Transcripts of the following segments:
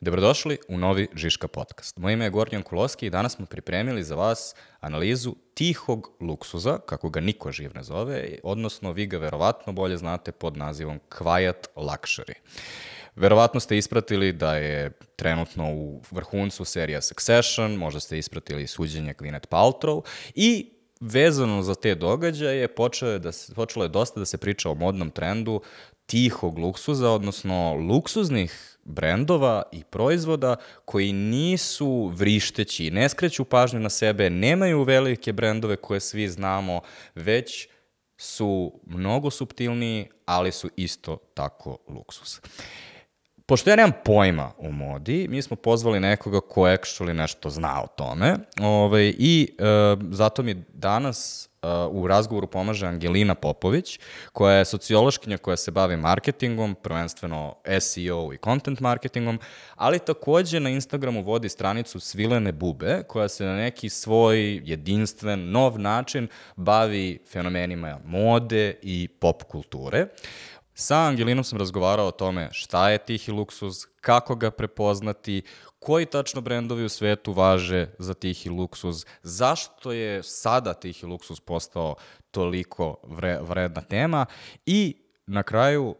Dobrodošli u novi Žiška podcast. Moje ime je Gornjan Kuloski i danas smo pripremili za vas analizu tihog luksuza, kako ga niko živ ne zove, odnosno vi ga verovatno bolje znate pod nazivom Quiet Luxury. Verovatno ste ispratili da je trenutno u vrhuncu serija Succession, možda ste ispratili suđenje Gwyneth Paltrow i vezano za te događaje počelo je, da se, počelo je dosta da se priča o modnom trendu tihog luksuza, odnosno luksuznih brendova i proizvoda koji nisu vrišteći, ne skreću pažnju na sebe, nemaju velike brendove koje svi znamo, već su mnogo subtilniji, ali su isto tako luksuz. Pošto ja nemam pojma o modi, mi smo pozvali nekoga ko actually nešto zna o tome ovaj, i e, zato mi danas e, u razgovoru pomaže Angelina Popović, koja je sociološkinja koja se bavi marketingom, prvenstveno SEO i content marketingom, ali takođe na Instagramu vodi stranicu Svilene bube, koja se na neki svoj jedinstven, nov način bavi fenomenima mode i pop kulture. Sa Angelinom sam razgovarao o tome šta je tihi luksuz, kako ga prepoznati, koji tačno brendovi u svetu važe za tihi luksuz, zašto je sada tihi luksuz postao toliko vre, vredna tema i na kraju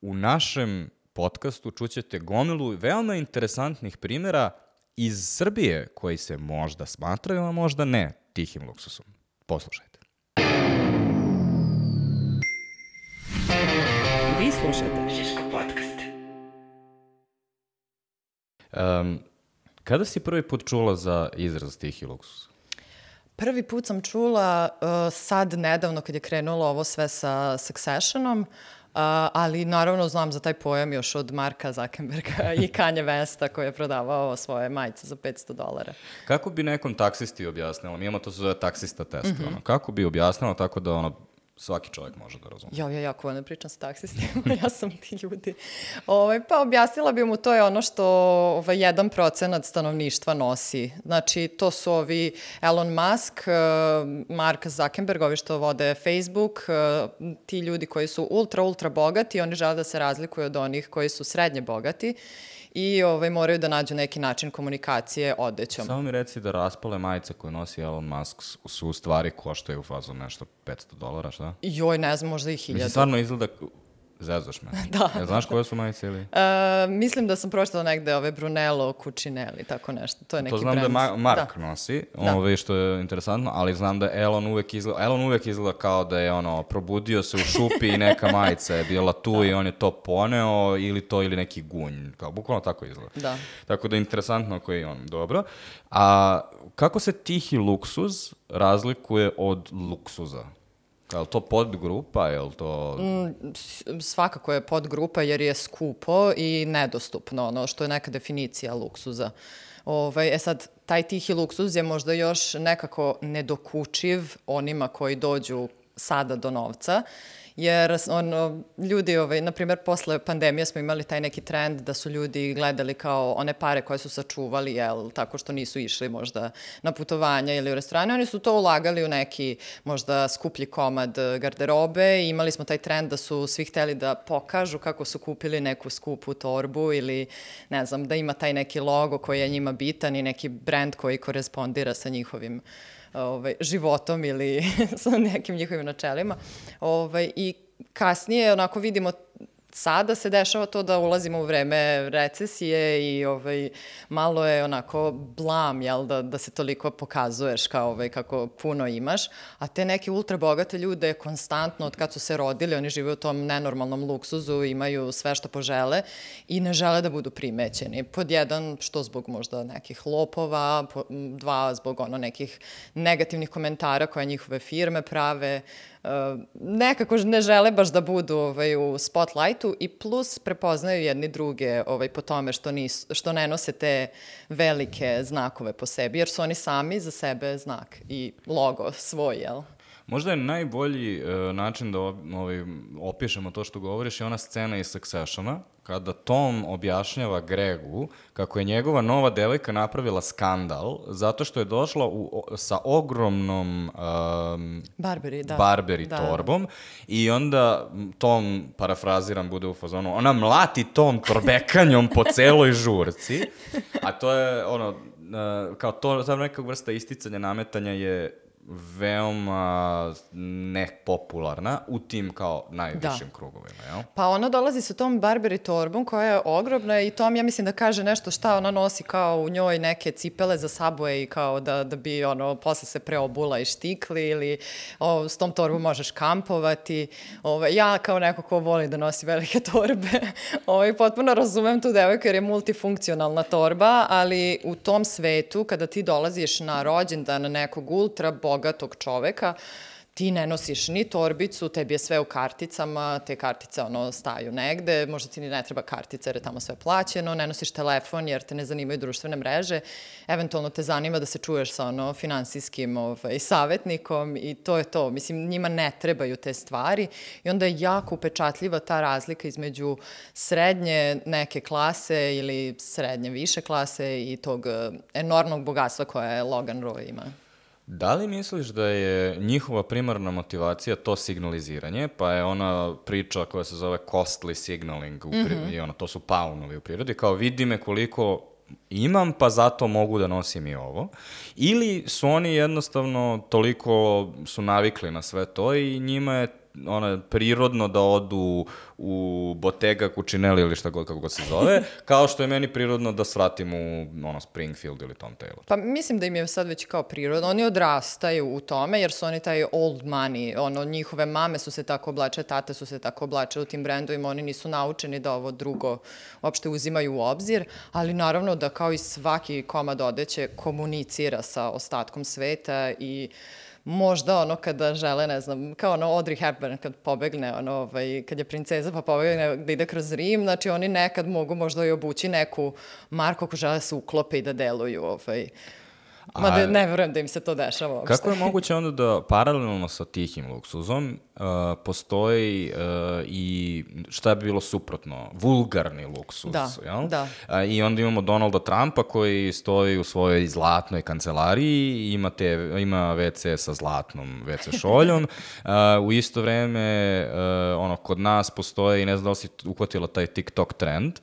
u našem podcastu čućete gomilu veoma interesantnih primjera iz Srbije koji se možda smatraju, a možda ne tihim luksuzom. Poslušajte. Vi slušate Um, kada si prvi put čula za izraz tihi luksus? Prvi put sam čula uh, sad nedavno kad je krenulo ovo sve sa Successionom, uh, ali naravno znam za taj pojam još od Marka Zuckerberga i Kanye Westa koji je prodavao svoje majice za 500 dolara. Kako bi nekom taksisti objasnila, mi imamo to se zove taksista test, mm -hmm. ono, kako bi objasnila tako da ono, svaki čovjek može da razume. Ja, ja jako ne pričam sa taksistima, ja sam ti ljudi. Ovaj, pa objasnila bi mu, to je ono što ovaj, jedan procenat stanovništva nosi. Znači, to su ovi Elon Musk, eh, Mark Zuckerberg, ovi što vode Facebook, eh, ti ljudi koji su ultra, ultra bogati, oni žele da se razlikuju od onih koji su srednje bogati i ovaj, moraju da nađu neki način komunikacije odećom. Samo mi reci da raspale majice koje nosi Elon Musk su u stvari koštaju u fazu nešto 500 dolara, šta? Joj, ne znam, možda i 1000. Mislim, stvarno izgleda Zezaš me. da. Ja, znaš koje su majice ili? Uh, mislim da sam pročitala negde ove Brunello, Cucinelli, tako nešto. To je neki To znam brand. da Ma Mark da. nosi, Da. ove, što je interesantno, ali znam da Elon uvek izgleda, Elon uvek izgleda kao da je ono, probudio se u šupi i neka majica je bila tu da. i on je to poneo ili to ili neki gunj, kao bukvalno tako izgleda. Da. Tako da je interesantno koji je on, dobro. A kako se tihi luksuz razlikuje od luksuza? Je li to podgrupa, je li to... Mm, svakako je podgrupa jer je skupo i nedostupno, ono što je neka definicija luksuza. Ovaj, e sad, taj tihi luksuz je možda još nekako nedokučiv onima koji dođu sada do novca, jer ono, ljudi, ovaj, na primjer, posle pandemije smo imali taj neki trend da su ljudi gledali kao one pare koje su sačuvali, jel, tako što nisu išli možda na putovanja ili u restorane, oni su to ulagali u neki možda skuplji komad eh, garderobe i imali smo taj trend da su svi hteli da pokažu kako su kupili neku skupu torbu ili, ne znam, da ima taj neki logo koji je njima bitan i neki brand koji korespondira sa njihovim ovaj, životom ili sa nekim njihovim načelima. Ovaj, I kasnije onako vidimo sada se dešava to da ulazimo u vreme recesije i ovaj, malo je onako blam, jel, da, da se toliko pokazuješ kao ovaj, kako puno imaš, a te neke ultra bogate ljude konstantno od kad su se rodili, oni žive u tom nenormalnom luksuzu, imaju sve što požele i ne žele da budu primećeni. Pod jedan, što zbog možda nekih lopova, po, dva, zbog ono nekih negativnih komentara koje njihove firme prave, Uh, nekako ne žele baš da budu ovaj, u spotlightu i plus prepoznaju jedni druge ovaj, po tome što, nis, što ne nose te velike znakove po sebi, jer su oni sami za sebe znak i logo svoj, jel? Možda je najbolji uh, način da ovaj, opišemo to što govoriš je ona scena iz Successiona, kada Tom objašnjava Gregu kako je njegova nova devojka napravila skandal zato što je došla u, sa ogromnom um, Barberi, da. Barberi da, torbom da. i onda Tom, parafraziram, bude u fazonu, ona mlati Tom torbekanjom po celoj žurci, a to je ono, uh, kao to, ta neka vrsta isticanja, nametanja je veoma nepopularna u tim kao najvišim da. krugovima, jel? Pa ona dolazi sa tom Barberi torbom koja je ogromna i Tom ja mislim da kaže nešto šta ona nosi kao u njoj neke cipele za Subway i kao da, da bi ono posle se preobula i štikli ili o, s tom torbom možeš kampovati. Ove, ja kao neko ko voli da nosi velike torbe ove, potpuno razumem tu devojku jer je multifunkcionalna torba, ali u tom svetu kada ti dolaziš na rođendan nekog ultra bogatog čoveka, ti ne nosiš ni torbicu, tebi je sve u karticama, te kartice ono staju negde, možda ti ni ne treba kartica jer je tamo sve plaćeno, ne nosiš telefon jer te ne zanimaju društvene mreže, eventualno te zanima da se čuješ sa ono finansijskim ovaj, savetnikom i to je to. Mislim, njima ne trebaju te stvari i onda je jako upečatljiva ta razlika između srednje neke klase ili srednje više klase i tog eh, enormnog bogatstva koje Logan Roy ima. Da li misliš da je njihova primarna motivacija to signaliziranje, pa je ona priča koja se zove costly signaling, u mm -hmm. i ona, to su paunovi u prirodi, kao vidi me koliko imam, pa zato mogu da nosim i ovo. Ili su oni jednostavno toliko su navikli na sve to i njima je ona, prirodno da odu u Bottega Cucinelli ili šta god kako god se zove, kao što je meni prirodno da svratim u ono, Springfield ili Tom Taylor. Pa mislim da im je sad već kao prirodno. Oni odrastaju u tome jer su oni taj old money, ono, njihove mame su se tako oblače, tate su se tako oblače u tim brendovima, oni nisu naučeni da ovo drugo uopšte uzimaju u obzir, ali naravno da kao i svaki komad odeće komunicira sa ostatkom sveta i uh, možda ono kada žele, ne znam, kao ono Audrey Hepburn kad pobegne, ono, ovaj, kad je princeza pa pobegne da ide kroz Rim, znači oni nekad mogu možda i obući neku marku ako žele da se uklope i da deluju, ovaj, Ma da ne verujem da im se to dešava uopšte. Kako je moguće onda da paralelno sa tihim luksuzom uh, postoji uh, i šta bi bilo suprotno, vulgarni luksuz, da, jel? Da, uh, I onda imamo Donalda Trumpa koji stoji u svojoj zlatnoj kancelariji, ima, te, ima WC sa zlatnom WC šoljom. uh, u isto vreme, uh, ono, kod nas postoje, i ne znam da li si uhvatila taj TikTok trend,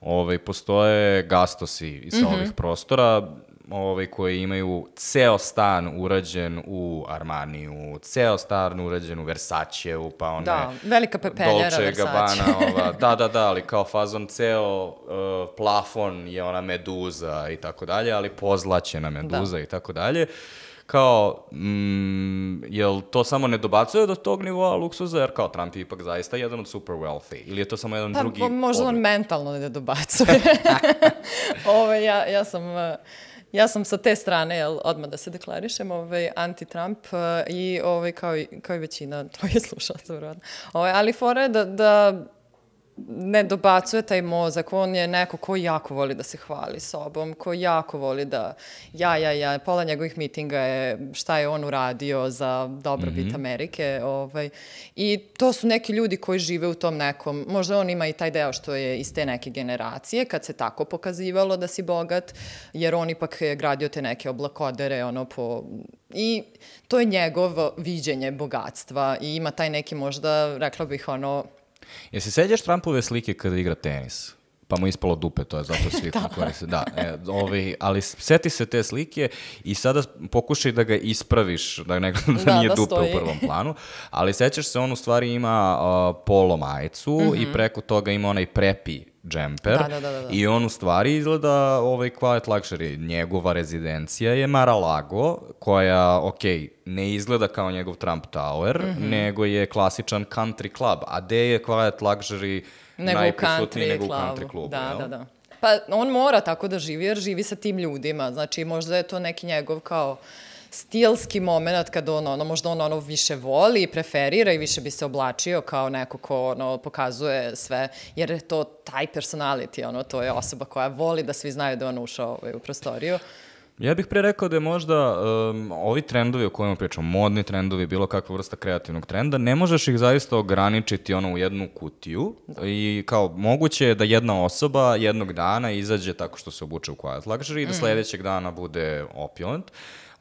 ovaj, postoje gastosi sa mm -hmm. ovih prostora, ovaj, koji imaju ceo stan urađen u Armaniju, ceo stan urađen u Versaceu, pa one... Da, velika pepeljera Dolce Versace. Gabbana, ova, da, da, da, ali kao fazon ceo uh, plafon je ona meduza i tako dalje, ali pozlaćena meduza da. i tako dalje kao, mm, jel to samo ne dobacuje do tog nivoa luksuza, jer kao Trump je ipak zaista jedan od super wealthy, ili je to samo jedan pa, drugi... Pa možda on mentalno ne dobacuje. Ove, ja, ja sam... Uh, Ja sam sa te strane, jel, odmah da se deklarišem, ovaj, anti-Trump uh, i ovaj, kao, i, kao i većina tvoje slušalca, verovatno. Ovaj, ali fora je da, da ne dobacuje taj mozak, on je neko ko jako voli da se hvali sobom, ko jako voli da, ja, ja, ja, pola njegovih mitinga je šta je on uradio za dobrobit mm -hmm. Amerike, ovaj, i to su neki ljudi koji žive u tom nekom, možda on ima i taj deo što je iz te neke generacije, kad se tako pokazivalo da si bogat, jer on ipak je gradio te neke oblakodere, ono, po, i to je njegovo viđenje bogatstva i ima taj neki možda, rekla bih, ono, Jesi seđaš Trumpove slike kada igra tenis? pa mu ispalo dupe, to je zato svi da. koriste. Da, e, ovaj, ali seti se te slike i sada pokušaj da ga ispraviš, da, ne, da, da nije da dupe stoji. u prvom planu, ali sećaš se, on u stvari ima uh, polo majicu mm -hmm. i mhm. preko toga ima onaj prepi džemper da, da, da, da. i on u stvari izgleda ovaj quiet luxury. Njegova rezidencija je Mar-a-Lago, koja, ok, ne izgleda kao njegov Trump Tower, mm -hmm. nego je klasičan country club. A gde je quiet luxury nego najprisutniji nego u country klubu? Da, jel? da, da. Pa on mora tako da živi, jer živi sa tim ljudima. Znači, možda je to neki njegov kao stilski moment kad on, ono, možda on ono više voli i preferira i više bi se oblačio kao neko ko ono, pokazuje sve, jer je to taj personality, ono, to je osoba koja voli da svi znaju da on ušao ovaj, u prostoriju. Ja bih pre rekao da je možda um, ovi trendovi o kojima pričamo, modni trendovi, bilo kakva vrsta kreativnog trenda, ne možeš ih zaista ograničiti ono u jednu kutiju da. i kao moguće je da jedna osoba jednog dana izađe tako što se obuče u quiet luxury i da mm. sledećeg dana bude opulent.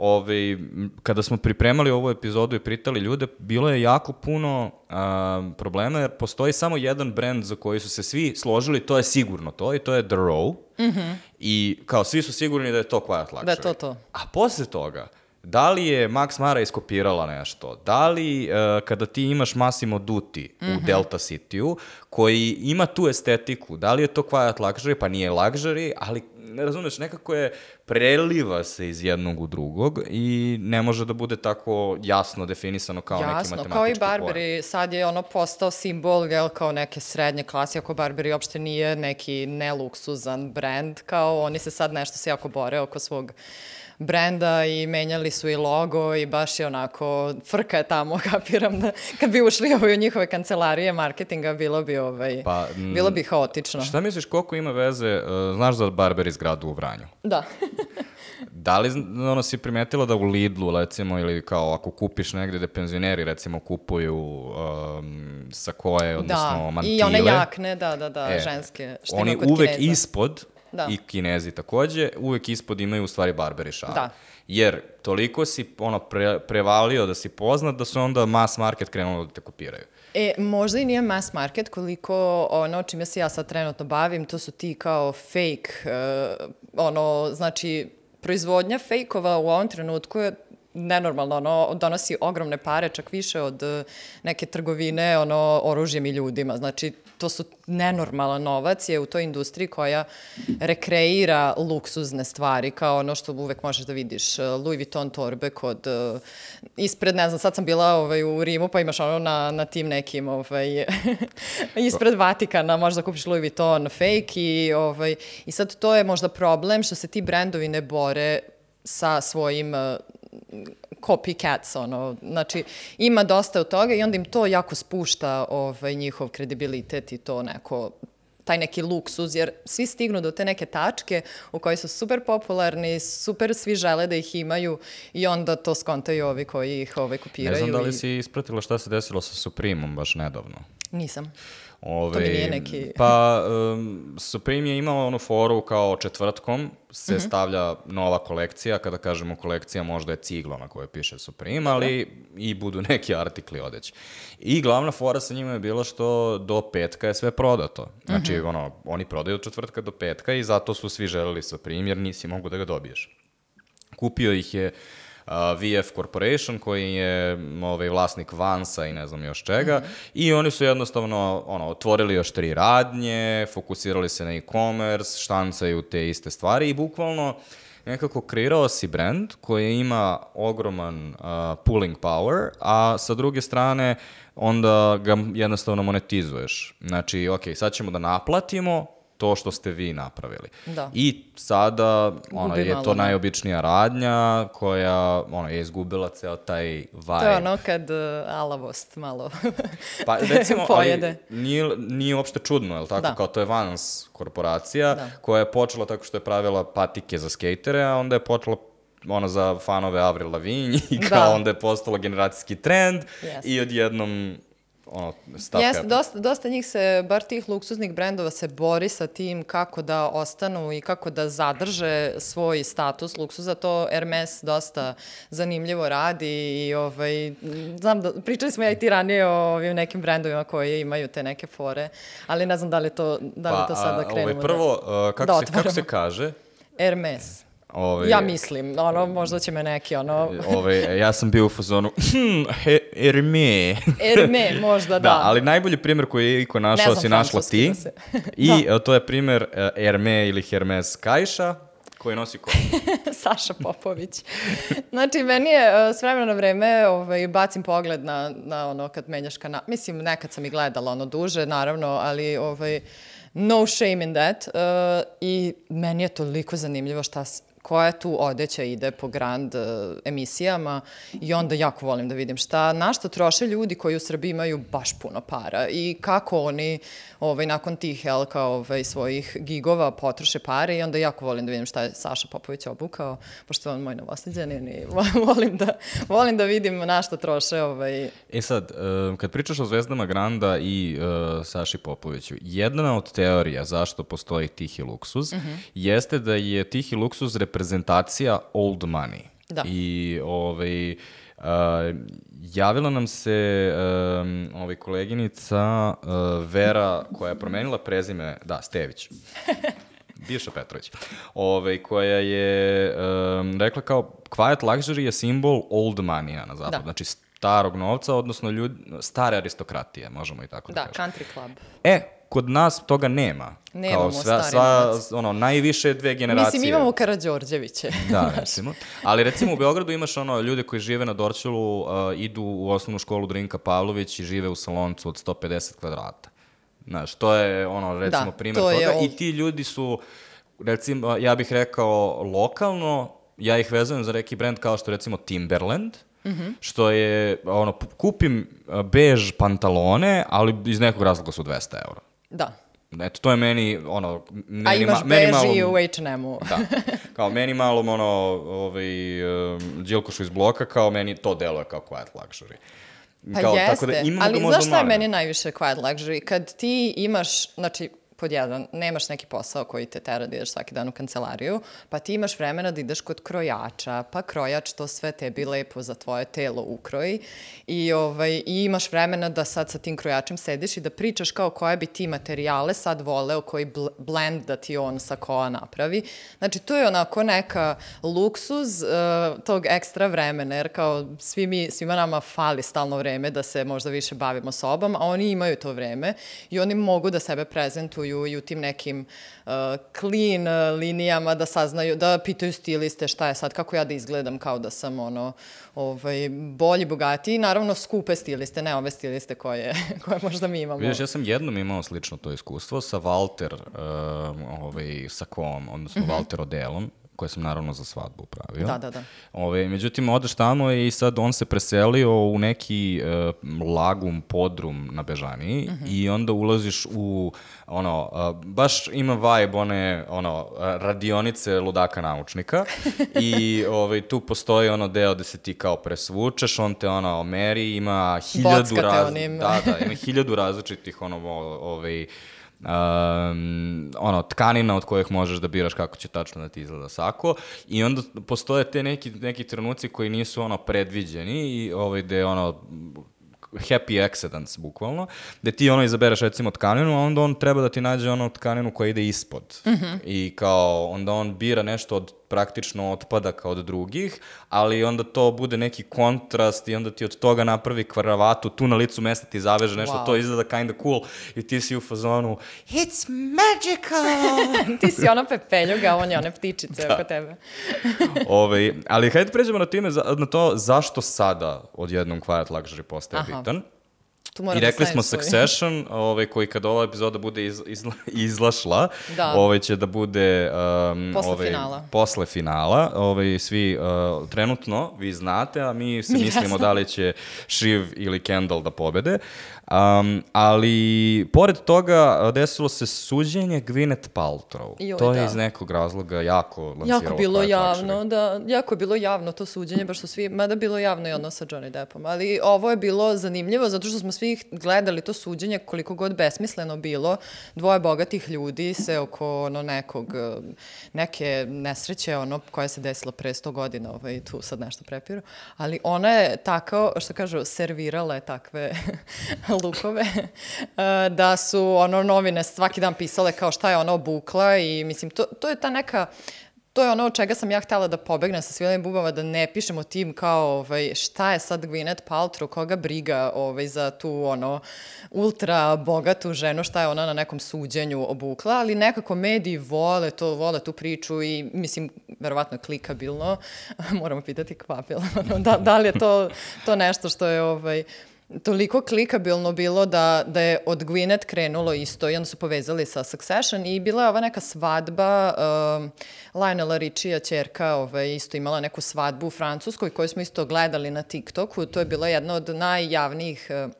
Ove, kada smo pripremali ovu epizodu i pritali ljude, bilo je jako puno a, problema jer postoji samo jedan brand za koji su se svi složili, to je sigurno to i to je The Row. Mm -hmm. I kao svi su sigurni da je to Quiet Luxury. Da je to to. A posle toga, da li je Max Mara iskopirala nešto? Da li uh, kada ti imaš Massimo Dutti mm -hmm. u mhm. Delta City-u, koji ima tu estetiku, da li je to quiet luxury? Pa nije luxury, ali ne razumeš, nekako je preliva se iz jednog u drugog i ne može da bude tako jasno definisano kao jasno, neki matematički Jasno, kao i Barberi, pojem. sad je ono postao simbol, jel, kao neke srednje klase, ako Barberi uopšte nije neki neluksuzan brand, kao oni se sad nešto se jako bore oko svog brenda i menjali su i logo i baš je onako, frka je tamo, kapiram da kad bi ušli ovaj u njihove kancelarije marketinga, bilo bi, ovaj, pa, m, bilo bi haotično. Šta misliš, koliko ima veze, uh, znaš za Barber izgradu u Vranju? Da. da li ono si primetila da u Lidlu, recimo, ili kao ako kupiš negde gde penzioneri, recimo, kupuju um, sakoje, odnosno da. mantile. i one jakne, da, da, da, e, ženske. Što oni uvek kineza. ispod da. i kinezi takođe, uvek ispod imaju u stvari barberi šale. Da. Jer toliko si ono pre, prevalio da si poznat da su onda mass market krenuli da te kopiraju. E, možda i nije mass market koliko ono čime se ja sad trenutno bavim, to su ti kao fake, uh, ono, znači, proizvodnja fejkova u ovom trenutku je nenormalno, ono, donosi ogromne pare, čak više od e, neke trgovine, ono, oružjem i ljudima. Znači, to su nenormalan novac je u toj industriji koja rekreira luksuzne stvari, kao ono što uvek možeš da vidiš, e, Louis Vuitton torbe kod, uh, ispred, ne znam, sad sam bila ovaj, u Rimu, pa imaš ono na, na tim nekim, ovaj, ispred Vatikana, možeš da kupiš Louis Vuitton fake i, ovaj, i sad to je možda problem što se ti brendovi ne bore sa svojim copycats, ono, znači ima dosta od toga i onda im to jako spušta ovaj, njihov kredibilitet i to neko taj neki luksuz, jer svi stignu do te neke tačke u kojoj su super popularni, super svi žele da ih imaju i onda to skontaju ovi koji ih ovaj, kopiraju. Ne znam da li i... si ispratila šta se desilo sa Supremom baš nedavno. Nisam. Ove, to mi nije neki... pa, um, Supreme je imao onu foru kao četvrtkom se mm -hmm. stavlja nova kolekcija, kada kažemo kolekcija možda je ciglo na kojoj piše Supreme, ali okay. i budu neki artikli odeći. I glavna fora sa njima je bila što do petka je sve prodato. Znači, mm -hmm. ono, oni prodaju od četvrtka do petka i zato su svi želeli Supreme jer nisi mogu da ga dobiješ. Kupio ih je VF Corporation koji je ovaj, vlasnik Vansa i ne znam još čega mm -hmm. i oni su jednostavno ono, otvorili još tri radnje, fokusirali se na e-commerce, štancaju te iste stvari i bukvalno nekako kreirao si brand koji ima ogroman uh, pulling power, a sa druge strane onda ga jednostavno monetizuješ. Znači, ok, sad ćemo da naplatimo, to što ste vi napravili. Da. I sada ono, je malo, to da. najobičnija radnja koja ono, je izgubila ceo taj vibe. To je ono kad uh, alavost malo pa, recimo, pojede. Ali nije, nije uopšte čudno, je li tako? Da. Kao to je Vans korporacija da. koja je počela tako što je pravila patike za skejtere, a onda je počela ono za fanove Avril Lavigne i kao da. onda je postalo generacijski trend yes. i odjednom ono, stav Jeste, dosta, dosta njih se, bar tih luksuznih brendova se bori sa tim kako da ostanu i kako da zadrže svoj status luksuza, to Hermes dosta zanimljivo radi i ovaj, znam da, pričali smo ja i ti ranije o ovim nekim brendovima koji imaju te neke fore, ali ne znam da li to, da li pa, to sada ovaj, krenemo. Ovaj, prvo, da, uh, kako, da se, kako se kaže? Hermes. Ove, ovaj, ja mislim, ono, možda će me neki, ono... Ove, ovaj, ja sam bio u fazonu, hm, he, Erme. Erme, možda, da. Da, ali najbolji primjer koji je Iko našao si našla ti. Da se... I da. to je primjer uh, Erme ili Hermes Kajša, koji nosi ko? Saša Popović. Znači, meni je uh, s vremena na vreme ovaj, bacim pogled na, na ono kad menjaš kanal. Mislim, nekad sam i gledala ono duže, naravno, ali ovaj, no shame in that. Uh, I meni je toliko zanimljivo šta koja tu odeća ide po grand uh, emisijama i onda jako volim da vidim šta, na što troše ljudi koji u Srbiji imaju baš puno para i kako oni ovaj, nakon tih jel, kao, ovaj, svojih gigova potroše pare i onda jako volim da vidim šta je Saša Popović obukao, pošto je on moj novosljeđanin i volim da, volim da vidim na što troše. Ovaj... E sad, uh, kad pričaš o zvezdama Granda i uh, Saši Popoviću, jedna od teorija zašto postoji tihi luksuz mm -hmm. jeste da je tihi luksuz reprezentacija old money. Da. I ovaj, Uh, javila nam se um, ovaj koleginica uh, Vera koja je promenila prezime, da, Stević. Bivša Petrović, ovaj, koja je um, rekla kao quiet luxury je simbol old money na zapad, da. znači starog novca, odnosno ljud, stare aristokratije, možemo i tako da, da kažemo. Da, country club. E, kod nas toga nema. Nemamo Kao sva, sva, ono, najviše dve generacije. Mislim, imamo Karadžorđeviće. da, recimo. Ali recimo u Beogradu imaš ono, ljude koji žive na Dorčelu, uh, idu u osnovnu školu Drinka Pavlović i žive u saloncu od 150 kvadrata. Znaš, to je ono, recimo, da, primjer to toga. I ti ljudi su, recimo, ja bih rekao lokalno, ja ih vezujem za neki brend kao što recimo Timberland, Mm -hmm. što je, ono, kupim uh, bež pantalone, ali iz nekog razloga su 200 eura. Da. Eto, to je meni, ono... Meni, A imaš meni beži malo, u H&M-u. da. Kao meni malo, ono, ovaj, um, Đilkošu iz bloka, kao meni to deluje kao quiet luxury. Pa kao, jeste, tako da ali znaš šta je meni najviše quiet luxury? Kad ti imaš, znači, pod jedan, nemaš neki posao koji te tera da ideš svaki dan u kancelariju, pa ti imaš vremena da ideš kod krojača, pa krojač to sve tebi lepo za tvoje telo ukroji i, ovaj, i imaš vremena da sad sa tim krojačem sediš i da pričaš kao koje bi ti materijale sad voleo, koji bl blend da ti on sa koa napravi. Znači, to je onako neka luksuz uh, tog ekstra vremena, jer kao svi mi, svima nama fali stalno vreme da se možda više bavimo sobom, a oni imaju to vreme i oni mogu da sebe prezentuju učestvuju i u tim nekim uh, clean uh, linijama da saznaju, da pitaju stiliste šta je sad, kako ja da izgledam kao da sam ono, ovaj, bolji, bogatiji. Naravno, skupe stiliste, ne ove stiliste koje, koje možda mi imamo. Vidiš, ja sam jednom imao slično to iskustvo sa Walter, uh, ovaj, sa kom, odnosno mm -hmm. Walter Odelom, koje sam naravno za svadbu pravio. Da, da, da. Ove, međutim, odeš tamo i sad on se preselio u neki uh, lagum, podrum na Bežaniji mhm. -huh. i onda ulaziš u, ono, uh, baš ima vibe one, ono, radionice ludaka naučnika i ove, tu postoji ono deo gde se ti kao presvučeš, on te ono meri, ima hiljadu, raz... da, da, ima hiljadu različitih ono, ove, um, ono, tkanina od kojih možeš da biraš kako će tačno da ti izgleda sako i onda postoje te neki, neki trenuci koji nisu ono predviđeni i ovaj, gde ono happy accidents, bukvalno, gde ti ono izabereš recimo tkaninu, a onda on treba da ti nađe ono tkaninu koja ide ispod. Mm -hmm. I kao, onda on bira nešto od praktično otpadaka od drugih, ali onda to bude neki kontrast i onda ti od toga napravi kvaravatu, tu na licu mesta ti zaveže nešto, wow. to izgleda kinda cool i ti si u fazonu It's magical! ti si ona pepeljuga, on je one ptičice da. oko tebe. Ove, ali hajde pređemo na, time, na to zašto sada odjednom Quiet Luxury postaje Aha. bitan. Tu I da rekli smo Succession, ovaj, koji kada ova epizoda bude iz, izla, izlašla, da. ovaj, će da bude um, posle ovaj, finala. Posle finala. Ovaj, svi uh, trenutno, vi znate, a mi se mi mislimo da li će Shiv ili Kendall da pobede. Um, ali, pored toga, desilo se suđenje Gwyneth Paltrow. Joj, to je da. iz nekog razloga jako lansiralo. Jako bilo javno, da, jako je bilo javno to suđenje, baš su svi, mada bilo javno i ono sa Johnny Deppom, ali ovo je bilo zanimljivo zato što smo svi gledali to suđenje koliko god besmisleno bilo. Dvoje bogatih ljudi se oko ono nekog, neke nesreće ono koja se desila pre 100 godina, ovaj, tu sad nešto prepiru, ali ona je tako, što kažu, servirala je takve lukove, da su ono novine svaki dan pisale kao šta je ona obukla i mislim, to, to je ta neka to je ono od čega sam ja htela da pobegnem sa svilenim bubama, da ne pišemo tim kao ovaj, šta je sad Gwyneth Paltrow, koga briga ovaj, za tu ono ultra bogatu ženu, šta je ona na nekom suđenju obukla, ali nekako mediji vole to, vole tu priču i mislim, verovatno je klikabilno, moramo pitati kvapila, da, da li je to, to nešto što je ovaj, toliko klikabilno bilo da, da je od Gwyneth krenulo isto i onda su povezali sa Succession i bila je ova neka svadba, um, Lionela Richija čerka ovaj, isto imala neku svadbu u Francuskoj koju smo isto gledali na TikToku, to je bila jedna od najjavnijih uh,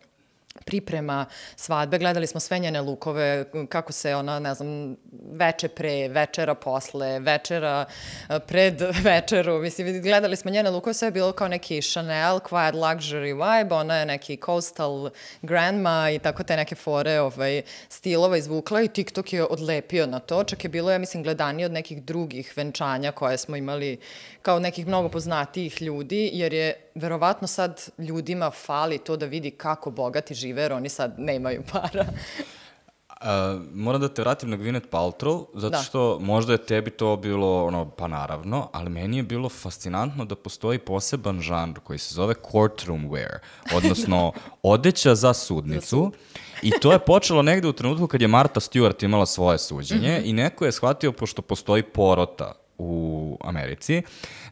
priprema svadbe, gledali smo sve njene lukove, kako se ona, ne znam, veče pre, večera posle, večera eh, pred večeru, mislim, gledali smo njene lukove, sve je bilo kao neki Chanel, quiet luxury vibe, ona je neki coastal grandma i tako te neke fore ovaj, stilova izvukla i TikTok je odlepio na to, čak je bilo, ja mislim, gledanije od nekih drugih venčanja koje smo imali kao nekih mnogo poznatijih ljudi, jer je verovatno sad ljudima fali to da vidi kako bogati žive, jer oni sad nemaju para. Uh, moram da te vratim na Gwyneth Paltrow, zato da. što možda je tebi to bilo, ono, pa naravno, ali meni je bilo fascinantno da postoji poseban žanr koji se zove courtroom wear, odnosno odeća za sudnicu. I to je počelo negde u trenutku kad je Marta Stewart imala svoje suđenje mm -hmm. i neko je shvatio, pošto postoji porota u Americi,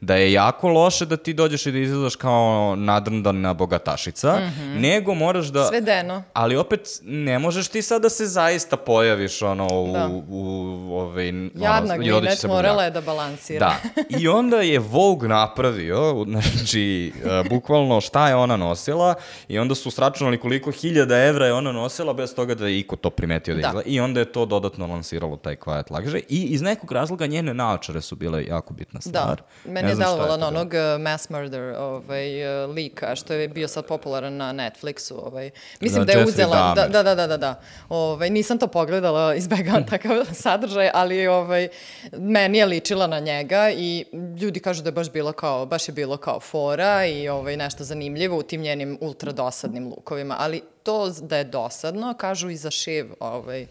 da je jako loše da ti dođeš i da izgledaš kao nadrndana bogatašica, mm -hmm. nego moraš da... Svedeno. Ali opet ne možeš ti sad da se zaista pojaviš ono u... Da. u, u ovaj, Jadna ono, Gwinnett morala je da balansira. Da. I onda je Vogue napravio, znači, uh, bukvalno šta je ona nosila i onda su sračunali koliko hiljada evra je ona nosila bez toga da je iko to primetio da, da. izgleda. I onda je to dodatno lansiralo taj quiet luxury. I iz nekog razloga njene naočare su bile jako bitna da. stvar. Da, meni je delovalo na onog uh, Mass Murder ovaj, uh, lika, što je bio sad popularan na Netflixu. Ovaj. Mislim da, da je uzela... Da, da, da, da, da, da. Ovaj, nisam to pogledala, izbegavam takav sadržaj, ali ovaj, meni je ličila na njega i ljudi kažu da je baš bilo kao, baš je bilo kao fora i ovaj, nešto zanimljivo u tim njenim ultra dosadnim lukovima, ali to da je dosadno, kažu i za Šiv, ovaj,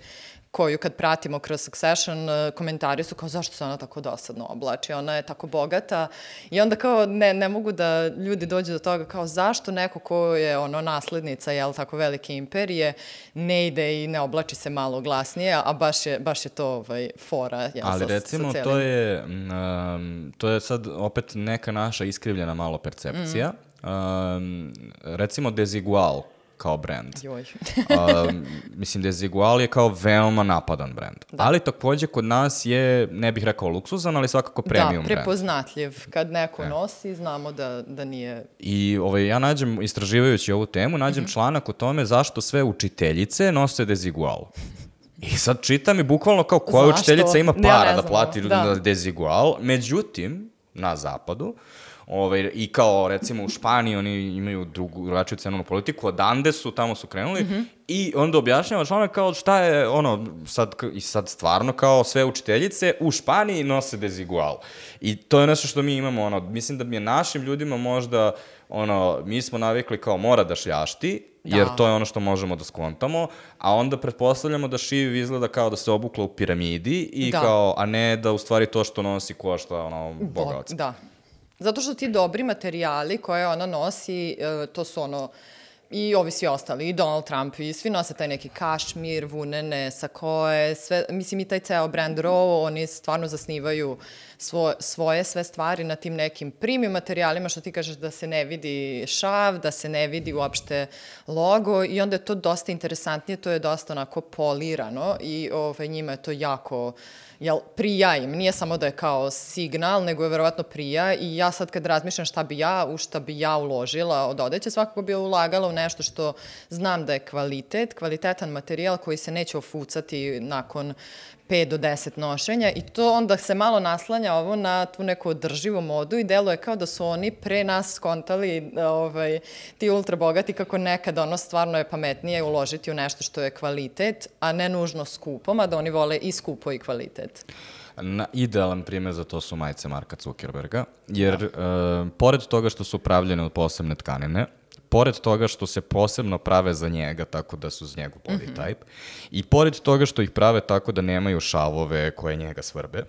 koju kad pratimo kroz Succession, e, komentari su kao zašto se ona tako dosadno oblači, ona je tako bogata i onda kao ne, ne mogu da ljudi dođu do toga kao zašto neko ko je ono naslednica, jel, tako velike imperije, ne ide i ne oblači se malo glasnije, a baš je, baš je to ovaj, fora. Jel, Ali sa, recimo sa to je, um, to je sad opet neka naša iskrivljena malo percepcija. Mm. Um, recimo Desigual, kao brand. Joj. uh, mislim da je Zigual je kao veoma napadan brand. Da. Ali takođe kod nas je, ne bih rekao luksuzan, ali svakako da, premium brand. Da, prepoznatljiv. Brand. Kad neko e. nosi, znamo da, da nije... I ovaj, ja nađem, istraživajući ovu temu, nađem mm -hmm. članak o tome zašto sve učiteljice nose Desigual. I sad čitam i bukvalno kao koja Zašto? učiteljica ima para ja da plati da. Desigual. Međutim, na zapadu, Ovaj, I kao, recimo, u Španiji oni imaju drugu, drugačiju cenovnu politiku, odande su, tamo su krenuli, mm -hmm. i onda objašnjava članak kao šta je, ono, sad, i sad stvarno kao sve učiteljice u Španiji nose dezigual. I to je nešto što mi imamo, ono, mislim da mi je našim ljudima možda, ono, mi smo navikli kao mora da šljašti, da. jer to je ono što možemo da skontamo, a onda pretpostavljamo da šiv izgleda kao da se obukla u piramidi i da. kao, a ne da u stvari to što nosi košta ono bogac. Da, Zato što ti dobri materijali koje ona nosi, e, to su ono, i ovi svi ostali, i Donald Trump, i svi nose taj neki kašmir, vunene, sakoje, sve, mislim i taj ceo brand Row, oni stvarno zasnivaju svo, svoje sve stvari na tim nekim primim materijalima, što ti kažeš da se ne vidi šav, da se ne vidi uopšte logo i onda je to dosta interesantnije, to je dosta onako polirano i ovaj, njima je to jako uh, jel, prija im. Nije samo da je kao signal, nego je verovatno prija i ja sad kad razmišljam šta bi ja, u šta bi ja uložila od odeće, svakako bi ulagala u nešto što znam da je kvalitet, kvalitetan materijal koji se neće ofucati nakon 5 do 10 nošenja i to onda se malo naslanja ovo na tu neku održivu modu i deluje kao da su oni pre nas skontali ovaj, ti ultra bogati kako nekad ono stvarno je pametnije uložiti u nešto što je kvalitet, a ne nužno skupo, mada oni vole i skupo i kvalitet. Na, idealan primjer za to su majice Marka Zuckerberga, jer da. uh, pored toga što su pravljene od posebne tkanine, pored toga što se posebno prave za njega, tako da su za njegov body mm -hmm. type, i pored toga što ih prave tako da nemaju šavove koje njega svrbe,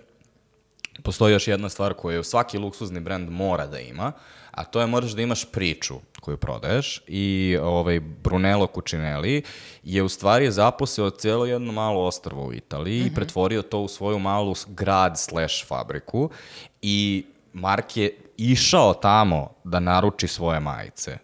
postoji još jedna stvar koju svaki luksuzni brend mora da ima, a to je moraš da imaš priču koju prodaješ i ovaj Brunello Cucinelli je u stvari zaposeo cijelo jedno malo ostrvo u Italiji mm -hmm. i mhm. pretvorio to u svoju malu grad slash fabriku i Mark je išao tamo da naruči svoje majice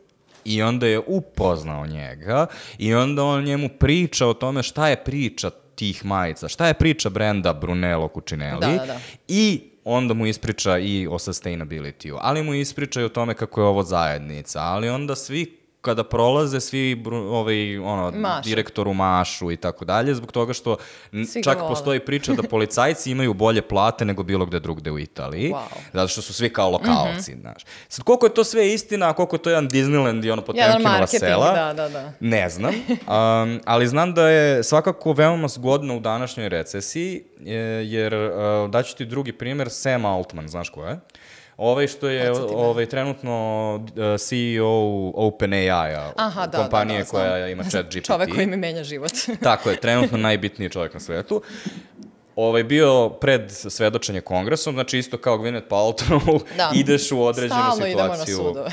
i onda je upoznao njega i onda on njemu priča o tome šta je priča tih majica, šta je priča brenda Brunello Cucinelli Da, da, da. i onda mu ispriča i o sustainability-u, ali mu ispriča i o tome kako je ovo zajednica, ali onda svi kada prolaze svi ovaj ono Mašu. direktoru mašu i tako dalje zbog toga što Svi čak vole. postoji priča da policajci imaju bolje plate nego bilo gde drugde u Italiji Wow. Mhm. zato što su svi kao lokalci, znaš. Sad koliko je to sve istina, a koliko je to jedan Disneyland i ono Potemkinova sela. da, da, da. Ne znam, um, ali znam da je svakako veoma zgodno u današnjoj recesiji, e, jer uh, daću ti drugi primjer, Sam Altman, znaš ko je? Ovaj što je ovaj, trenutno uh, CEO OpenAI-a, da, kompanije da, da, znam. koja ima chat GPT. Čovek koji mi menja život. Tako je, trenutno najbitniji čovjek na svetu. Ovaj bio pred svedočenje kongresom, znači isto kao Gwyneth Paltrow, Da. ideš u određenu Stalno idemo na situaciju. sudove.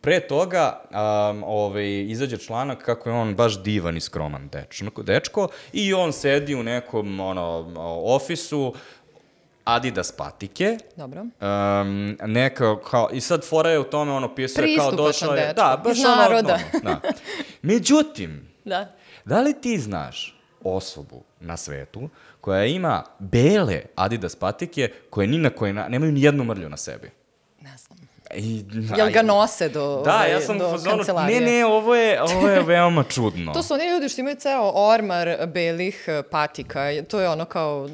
Pre toga um, ovaj, izađe članak kako je on baš divan i skroman dečko, dečko i on sedi u nekom ono, ofisu, Adidas patike, Dobro. Um, neka, kao, i sad fora je u tome, ono, pisao je kao došao je, da, baš iz ono, naroda. ono, da. Međutim, Da. da li ti znaš osobu na svetu koja ima bele Adidas patike koje ni na koji na, nemaju ni jednu mrlju na sebi? I, Jel ga nose do, Da, ovaj, ja sam do fazonu, kancelarije? ne, ne, ovo je, ovo je veoma čudno. To su oni ljudi što imaju ceo ormar belih eh, patika. To je ono kao,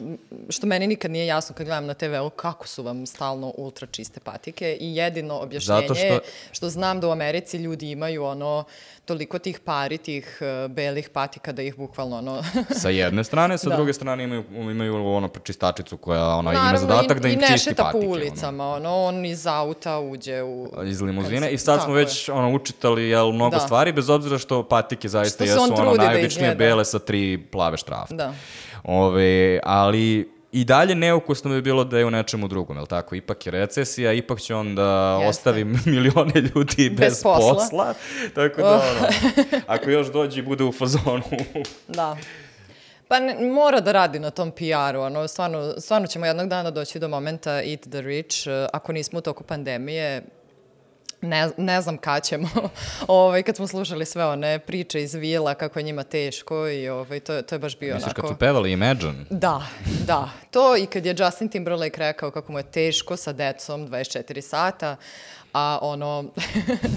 što meni nikad nije jasno kad gledam na TV-u, kako su vam stalno ultra čiste patike i jedino objašnjenje Zato što- što znam da u Americi ljudi imaju ono toliko tih pari, tih eh, belih patika da ih bukvalno ono... Sa jedne strane, sa Da. druge strane imaju, imaju ono čistačicu koja ona, ima Naravno, zadatak i, da im i ne čisti šeta patike. po ono. ulicama, ono, on iz auta uđe u... iz limuzine i sad smo već ono učitali jel mnogo Da. stvari bez obzira što patike zaista Što jesu ono da najobičnije izgleda. bele sa tri plave štrafte. Da. Ove, ali i dalje neukusno bi bilo da je u nečemu drugom, je tako? Ipak je recesija, ipak će on da Jeste. ostavi milione ljudi bez, Bez posla. posla. Tako da, ono, ako još dođe i bude u fazonu, Da. Pa ne, mora da radi na tom PR-u, ono, stvarno, stvarno ćemo jednog dana doći do momenta eat the rich, eh, ako nismo u toku pandemije, ne, ne znam kad ćemo, ovaj, kad smo slušali sve one priče iz vila, kako je njima teško i ovaj, to, to je baš bio misliš kad onako... su pevali Imagine, Da, da. To i kad je Justin Timberlake rekao kako mu je teško sa decom 24 sata, a ono,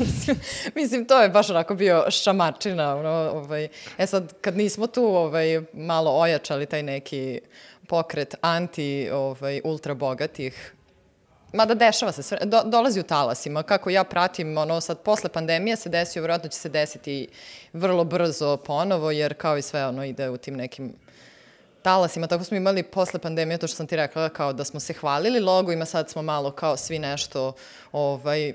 mislim, to je baš onako bio šamačina, ono, ovaj, e sad, kad nismo tu, ovaj, malo ojačali taj neki pokret anti, ovaj, ultra bogatih, Mada dešava se, sve, do, dolazi u talasima. Kako ja pratim, ono sad, posle pandemije se desio, vjerojatno će se desiti vrlo brzo ponovo, jer kao i sve ono ide u tim nekim talasima. Tako smo imali posle pandemije, to što sam ti rekla, kao da smo se hvalili logovima, sad smo malo kao svi nešto, ovaj,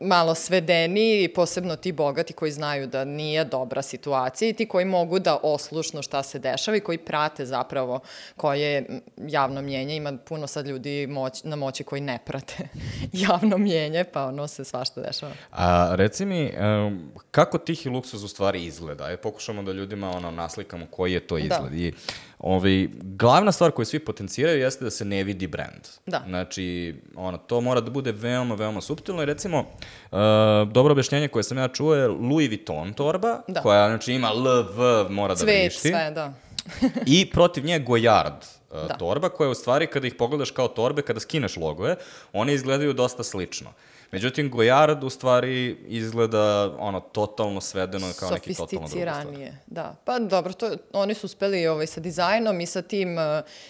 malo svedeni i posebno ti bogati koji znaju da nije dobra situacija i ti koji mogu da oslušno šta se dešava i koji prate zapravo koje javno mnjenje. Ima puno sad ljudi moć, na moći koji ne prate javno mnjenje, pa ono se svašta dešava. A reci mi, em, kako tihi luksuz u stvari izgleda? Ajde, pokušamo da ljudima ono, naslikamo koji je to izgled. I, ovaj, glavna stvar koju svi potenciraju jeste da se ne vidi brand. Da. Znači, ono, to mora da bude veoma, veoma subtilno. I recimo, uh, dobro objašnjenje koje sam ja čuo je Louis Vuitton torba, Da. koja znači, ima LV, mora da Cvet, vrišti. sve, da. I protiv nje Goyard uh, Da. torba, koja u stvari kada ih pogledaš kao torbe, kada skineš logoje, one izgledaju dosta slično. Međutim, Goyard u stvari izgleda ono totalno svedeno kao neki totalno druga stvar. Da. Pa dobro, to, oni su uspeli ovaj, sa dizajnom i sa tim, uh,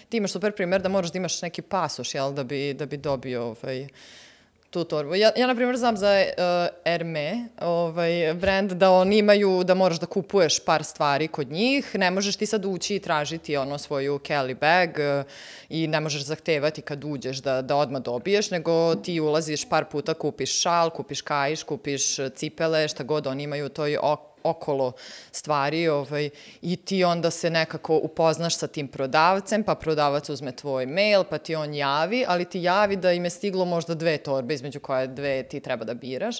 ti imaš super primjer da moraš da imaš neki pasoš, jel, da bi, da bi dobio ovaj, tu torbu. Ja, ja na primjer, znam za uh, Herme, ovaj, brand, da oni imaju, da moraš da kupuješ par stvari kod njih, ne možeš ti sad ući i tražiti ono svoju Kelly bag uh, i ne možeš zahtevati kad uđeš da, da odmah dobiješ, nego ti ulaziš par puta, kupiš šal, kupiš kaiš, kupiš cipele, šta god oni imaju, to je ok okolo stvari ovaj, i ti onda se nekako upoznaš sa tim prodavcem, pa prodavac uzme tvoj mail, pa ti on javi, ali ti javi da im je stiglo možda dve torbe, između koje dve ti treba da biraš.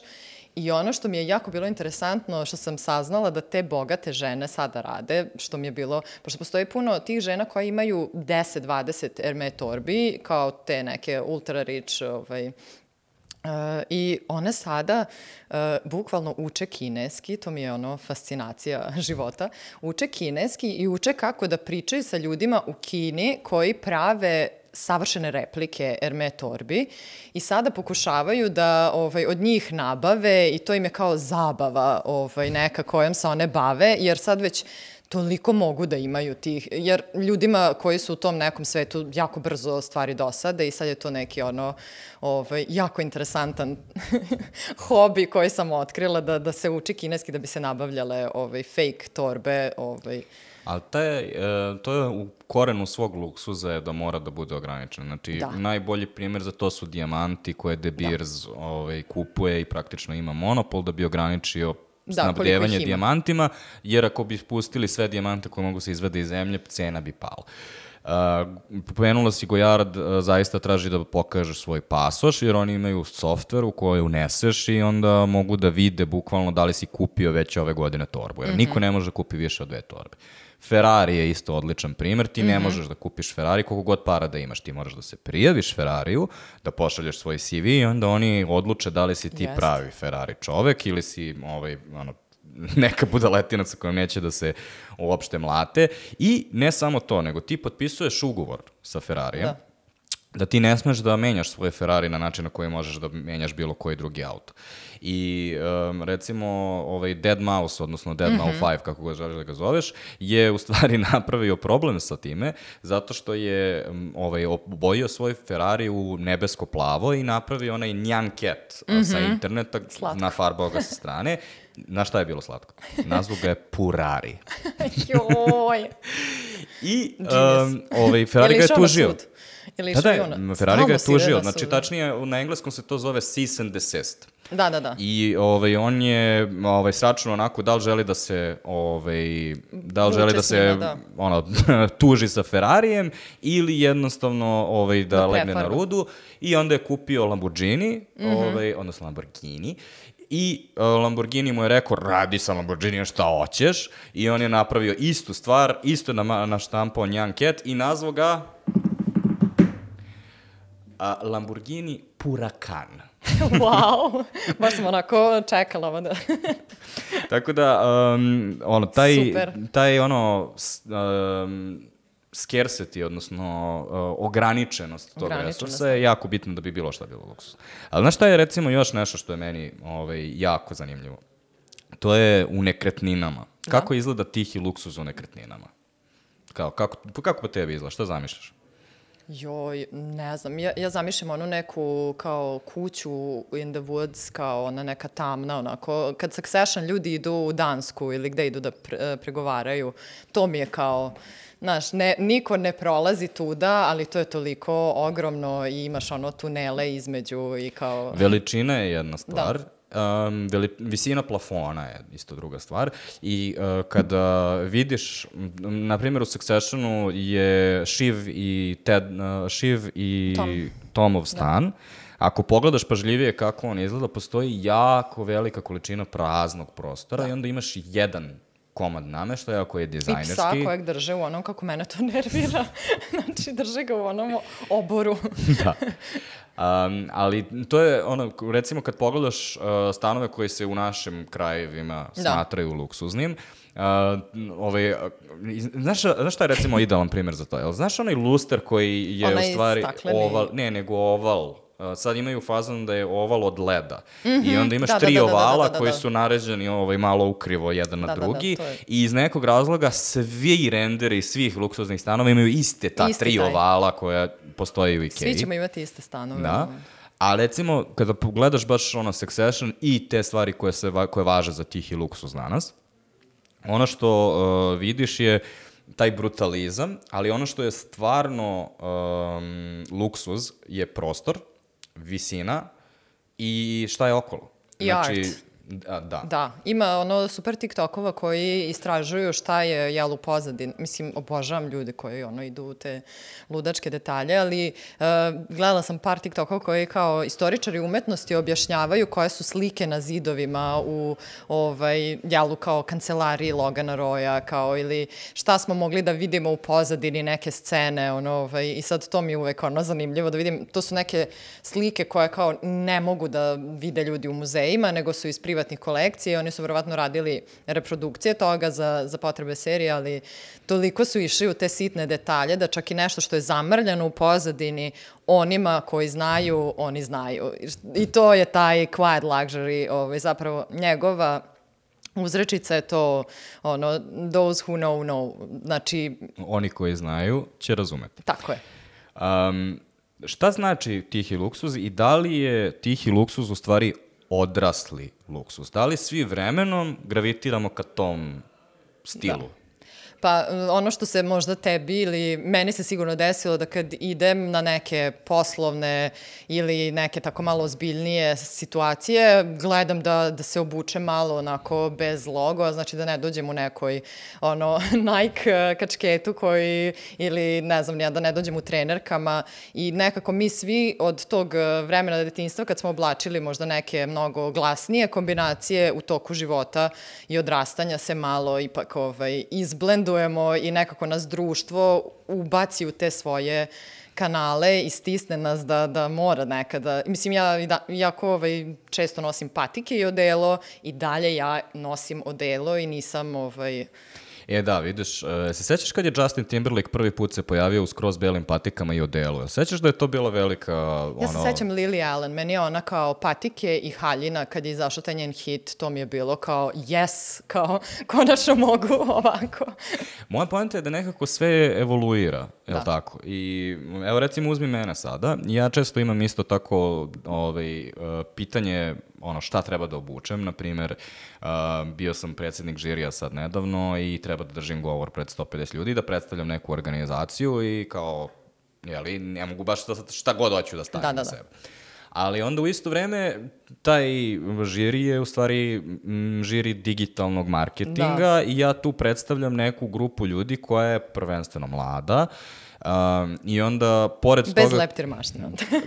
I ono što mi je jako bilo interesantno, što sam saznala da te bogate žene sada rade, što mi je bilo, pošto postoji puno tih žena koje imaju 10-20 Herme torbi, kao te neke ultra rich ovaj, E, I one sada e, bukvalno uče kineski, to mi je ono fascinacija života, uče kineski i uče kako da pričaju sa ljudima u Kini koji prave savršene replike Erme torbi i sada pokušavaju da ovaj, od njih nabave i to im je kao zabava ovaj, neka kojom se one bave, jer sad već toliko mogu da imaju tih, jer ljudima koji su u tom nekom svetu jako brzo stvari dosade i sad je to neki ono, ovaj, jako interesantan hobi koji sam otkrila da, da se uči kineski da bi se nabavljale ovaj, fake torbe, ovaj, Ali taj, e, to je u korenu svog luksuza je da mora da bude ograničen. Znači, da. najbolji primjer za to su dijamanti koje De Beers da. ovaj, kupuje i praktično ima monopol da bi ograničio da, snabdevanje dijamantima, jer ako bi spustili sve dijamante koje mogu se izvede iz zemlje, cena bi pala. Uh, pomenula si Gojard, uh, zaista traži da pokažeš svoj pasoš, jer oni imaju softver u koje uneseš i onda mogu da vide bukvalno da li si kupio već ove godine torbu, jer mm -hmm. niko ne može da kupi više od dve torbe. Ferrari je isto odličan primer, ti mm -hmm. ne mhm. možeš da kupiš Ferrari koliko god para da imaš, ti moraš da se prijaviš Ferrariju, da pošalješ svoj CV i onda oni odluče da li si ti Jest. pravi Ferrari čovek ili si ovaj, ono, neka budaletina sa kojom neće da se uopšte mlate. I ne samo to, nego ti potpisuješ ugovor sa Ferrarijem, da da ti ne smeš da menjaš svoje Ferrari na način na koji možeš da menjaš bilo koji drugi auto. I um, recimo ovaj Dead Mouse, odnosno Dead mm -hmm. Mouse 5, kako ga želiš da ga zoveš, je u stvari napravio problem sa time, zato što je um, ovaj, obojio svoj Ferrari u nebesko-plavo i napravio onaj Nyan Cat mm -hmm. sa interneta, Slatko. nafarbao ga sa strane. Na šta je bilo slatko? Nazvu ga je Purari. Joj! I um, ovaj, Ferrari ga je tužio. Sud? Ili da, da, Ferrari ga je tužio. Znači, tačnije, na engleskom se to zove cease and desist. Da, da, da. I ovaj, on je ovaj, sračuno onako da li želi da se ovaj, da li želi da se njima, da. ono, tuži sa Ferrarijem ili jednostavno ovaj, da, da legne na rudu i onda je kupio Lamborghini, mm -hmm. ovaj, odnosno Lamborghini I uh, Lamborghini mu je rekao, radi sa Lamborghini šta hoćeš. I on je napravio istu stvar, isto na, naštampao njan ket i nazvao ga a, Lamborghini Puracan. wow, baš sam onako čekala ovo da... Tako da, um, ono, taj, Super. taj ono, um, scarcity, odnosno uh, ograničenost tog resursa je jako bitno da bi bilo šta bilo luksus. Ali znaš šta je recimo još nešto što je meni ovaj, jako zanimljivo? To je u nekretninama. Da. Kako izgleda tihi luksuz u nekretninama? Kao, kako, kako po tebi izgleda? Šta zamišljaš? Joj, ne znam, ja, ja zamišljam onu neku kao kuću in the woods, kao ona neka tamna, onako, kad Succession ljudi idu u Dansku ili gde idu da pre, pregovaraju, to mi je kao, znaš, ne, niko ne prolazi tuda, ali to je toliko ogromno i imaš ono tunele između i kao... Veličina je jedna stvar, da um, veli, visina plafona je isto druga stvar i uh, kada vidiš, na primjer u Successionu je Shiv i Ted, uh, Shiv i Tom. Tomov da. stan, da. Ako pogledaš pažljivije kako on izgleda, postoji jako velika količina praznog prostora da. i onda imaš jedan komad nameštaja koji je dizajnerski. I psa kojeg drže u onom, kako mene to nervira, znači drže ga u onom oboru. da. Um, ali to je ono, recimo kad pogledaš uh, stanove koji se u našim krajevima da. smatraju luksuznim, Uh, ovaj, znaš, znaš šta je recimo idealan primjer za to? Jel, znaš onaj luster koji je onaj u stvari stakleni... oval, ne, nego oval sad imaju fazon da je oval od leda. Mm -hmm. I onda imaš da, tri da, da, ovala da, da, da, koji su naređeni ovaj, malo ukrivo jedan na drugi. Je... I iz nekog razloga svi renderi svih luksuznih stanova imaju iste ta Isti tri taj. ovala koja postoje u Ikea. Svi ćemo imati iste stanove. Da. A recimo, kada pogledaš baš ono Succession i te stvari koje, se, koje važe za tihi luksuz danas, ono što uh, vidiš je taj brutalizam, ali ono što je stvarno um, luksuz je prostor, visina i šta je okolo. I znači, art. Da, da. Da, ima ono super TikTokova koji istražuju šta je jel u pozadini. Mislim, obožavam ljude koji ono idu u te ludačke detalje, ali uh, gledala sam par TikTokova koji kao istoričari umetnosti objašnjavaju koje su slike na zidovima u ovaj, jelu kao kancelariji Logana Roya, kao ili šta smo mogli da vidimo u pozadini neke scene, ono, ovaj, i sad to mi je uvek ono zanimljivo da vidim, to su neke slike koje kao ne mogu da vide ljudi u muzejima, nego su iz privatnih kolekcija i oni su verovatno radili reprodukcije toga za, za potrebe serije, ali toliko su išli u te sitne detalje da čak i nešto što je zamrljano u pozadini onima koji znaju, oni znaju. I to je taj quiet luxury, ovaj, zapravo njegova uzrečica je to ono, those who know know. Znači, Oni koji znaju će razumeti. tako je. Um, šta znači tihi luksuz i da li je tihi luksuz u stvari odrasli luksuz? Da li svi vremenom gravitiramo ka tom stilu? Da. Pa ono što se možda tebi ili meni se sigurno desilo da kad idem na neke poslovne ili neke tako malo ozbiljnije situacije, gledam da, da se obučem malo onako bez logo, znači da ne dođem u nekoj ono Nike kačketu koji ili ne znam ja da ne dođem u trenerkama i nekako mi svi od tog vremena detinjstva kad smo oblačili možda neke mnogo glasnije kombinacije u toku života i odrastanja se malo ipak ovaj, izblenduje učestvujemo i nekako nas društvo ubaci u te svoje kanale i stisne nas da, da mora nekada. Mislim, ja da, jako ovaj, često nosim patike i odelo i dalje ja nosim odelo i nisam ovaj, E da, vidiš, e, se sećaš kad je Justin Timberlake prvi put se pojavio u skroz belim patikama i odelu? Sećaš da je to bila velika... Ono... Ja se sećam Lily Allen, meni je ona kao patike i haljina kad je izašao taj njen hit, to mi je bilo kao yes, kao konačno mogu ovako. Moja poenta je da nekako sve evoluira, je da. tako? I evo recimo uzmi mene sada, ja često imam isto tako ovaj, e, pitanje ono šta treba da obučem, na primer uh, bio sam predsednik žirija sad nedavno i treba da držim govor pred 150 ljudi, da predstavljam neku organizaciju i kao, jeli, ne mogu baš da, šta god hoću da stavim da, da, da. sebe. Ali onda u isto vreme taj žiri je u stvari žiri digitalnog marketinga da. i ja tu predstavljam neku grupu ljudi koja je prvenstveno mlada, uh, Um, I onda, pored Bez toga... Bez leptir mašne.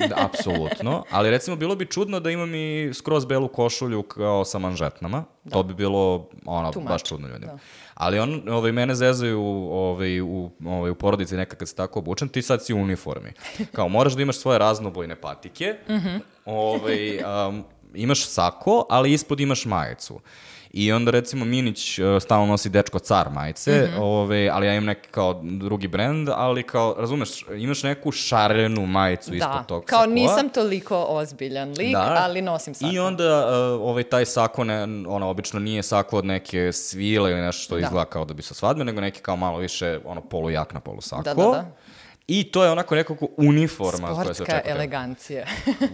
da, apsolutno. Ali recimo, bilo bi čudno da imam i skroz belu košulju kao sa manžetnama. Da. To bi bilo, ono, baš čudno ljudima. Da. Ali on, ovaj, mene zezaju ovaj, u, ovaj, u porodici nekad kad se tako obučen, ti sad si u uniformi. Kao, moraš da imaš svoje raznobojne patike, mm -hmm. ovaj, um, imaš sako, ali ispod imaš majicu. I onda recimo Minić uh, stalno nosi dečko car majice, mm -hmm. ove, ali ja imam neki kao drugi brend, ali kao, razumeš, imaš neku šarenu majicu da. ispod tog kao sakoa. nisam toliko ozbiljan lik, da. ali nosim sako. I onda uh, ovaj, taj sako, ne, ono, obično nije sako od neke svile ili nešto što da. izgleda kao da bi se svadbe, nego neki kao malo više, ono, polujakna, polusako. Da, da, da. I to je onako nekako uniforma koja se očekuje. Sportska elegancija.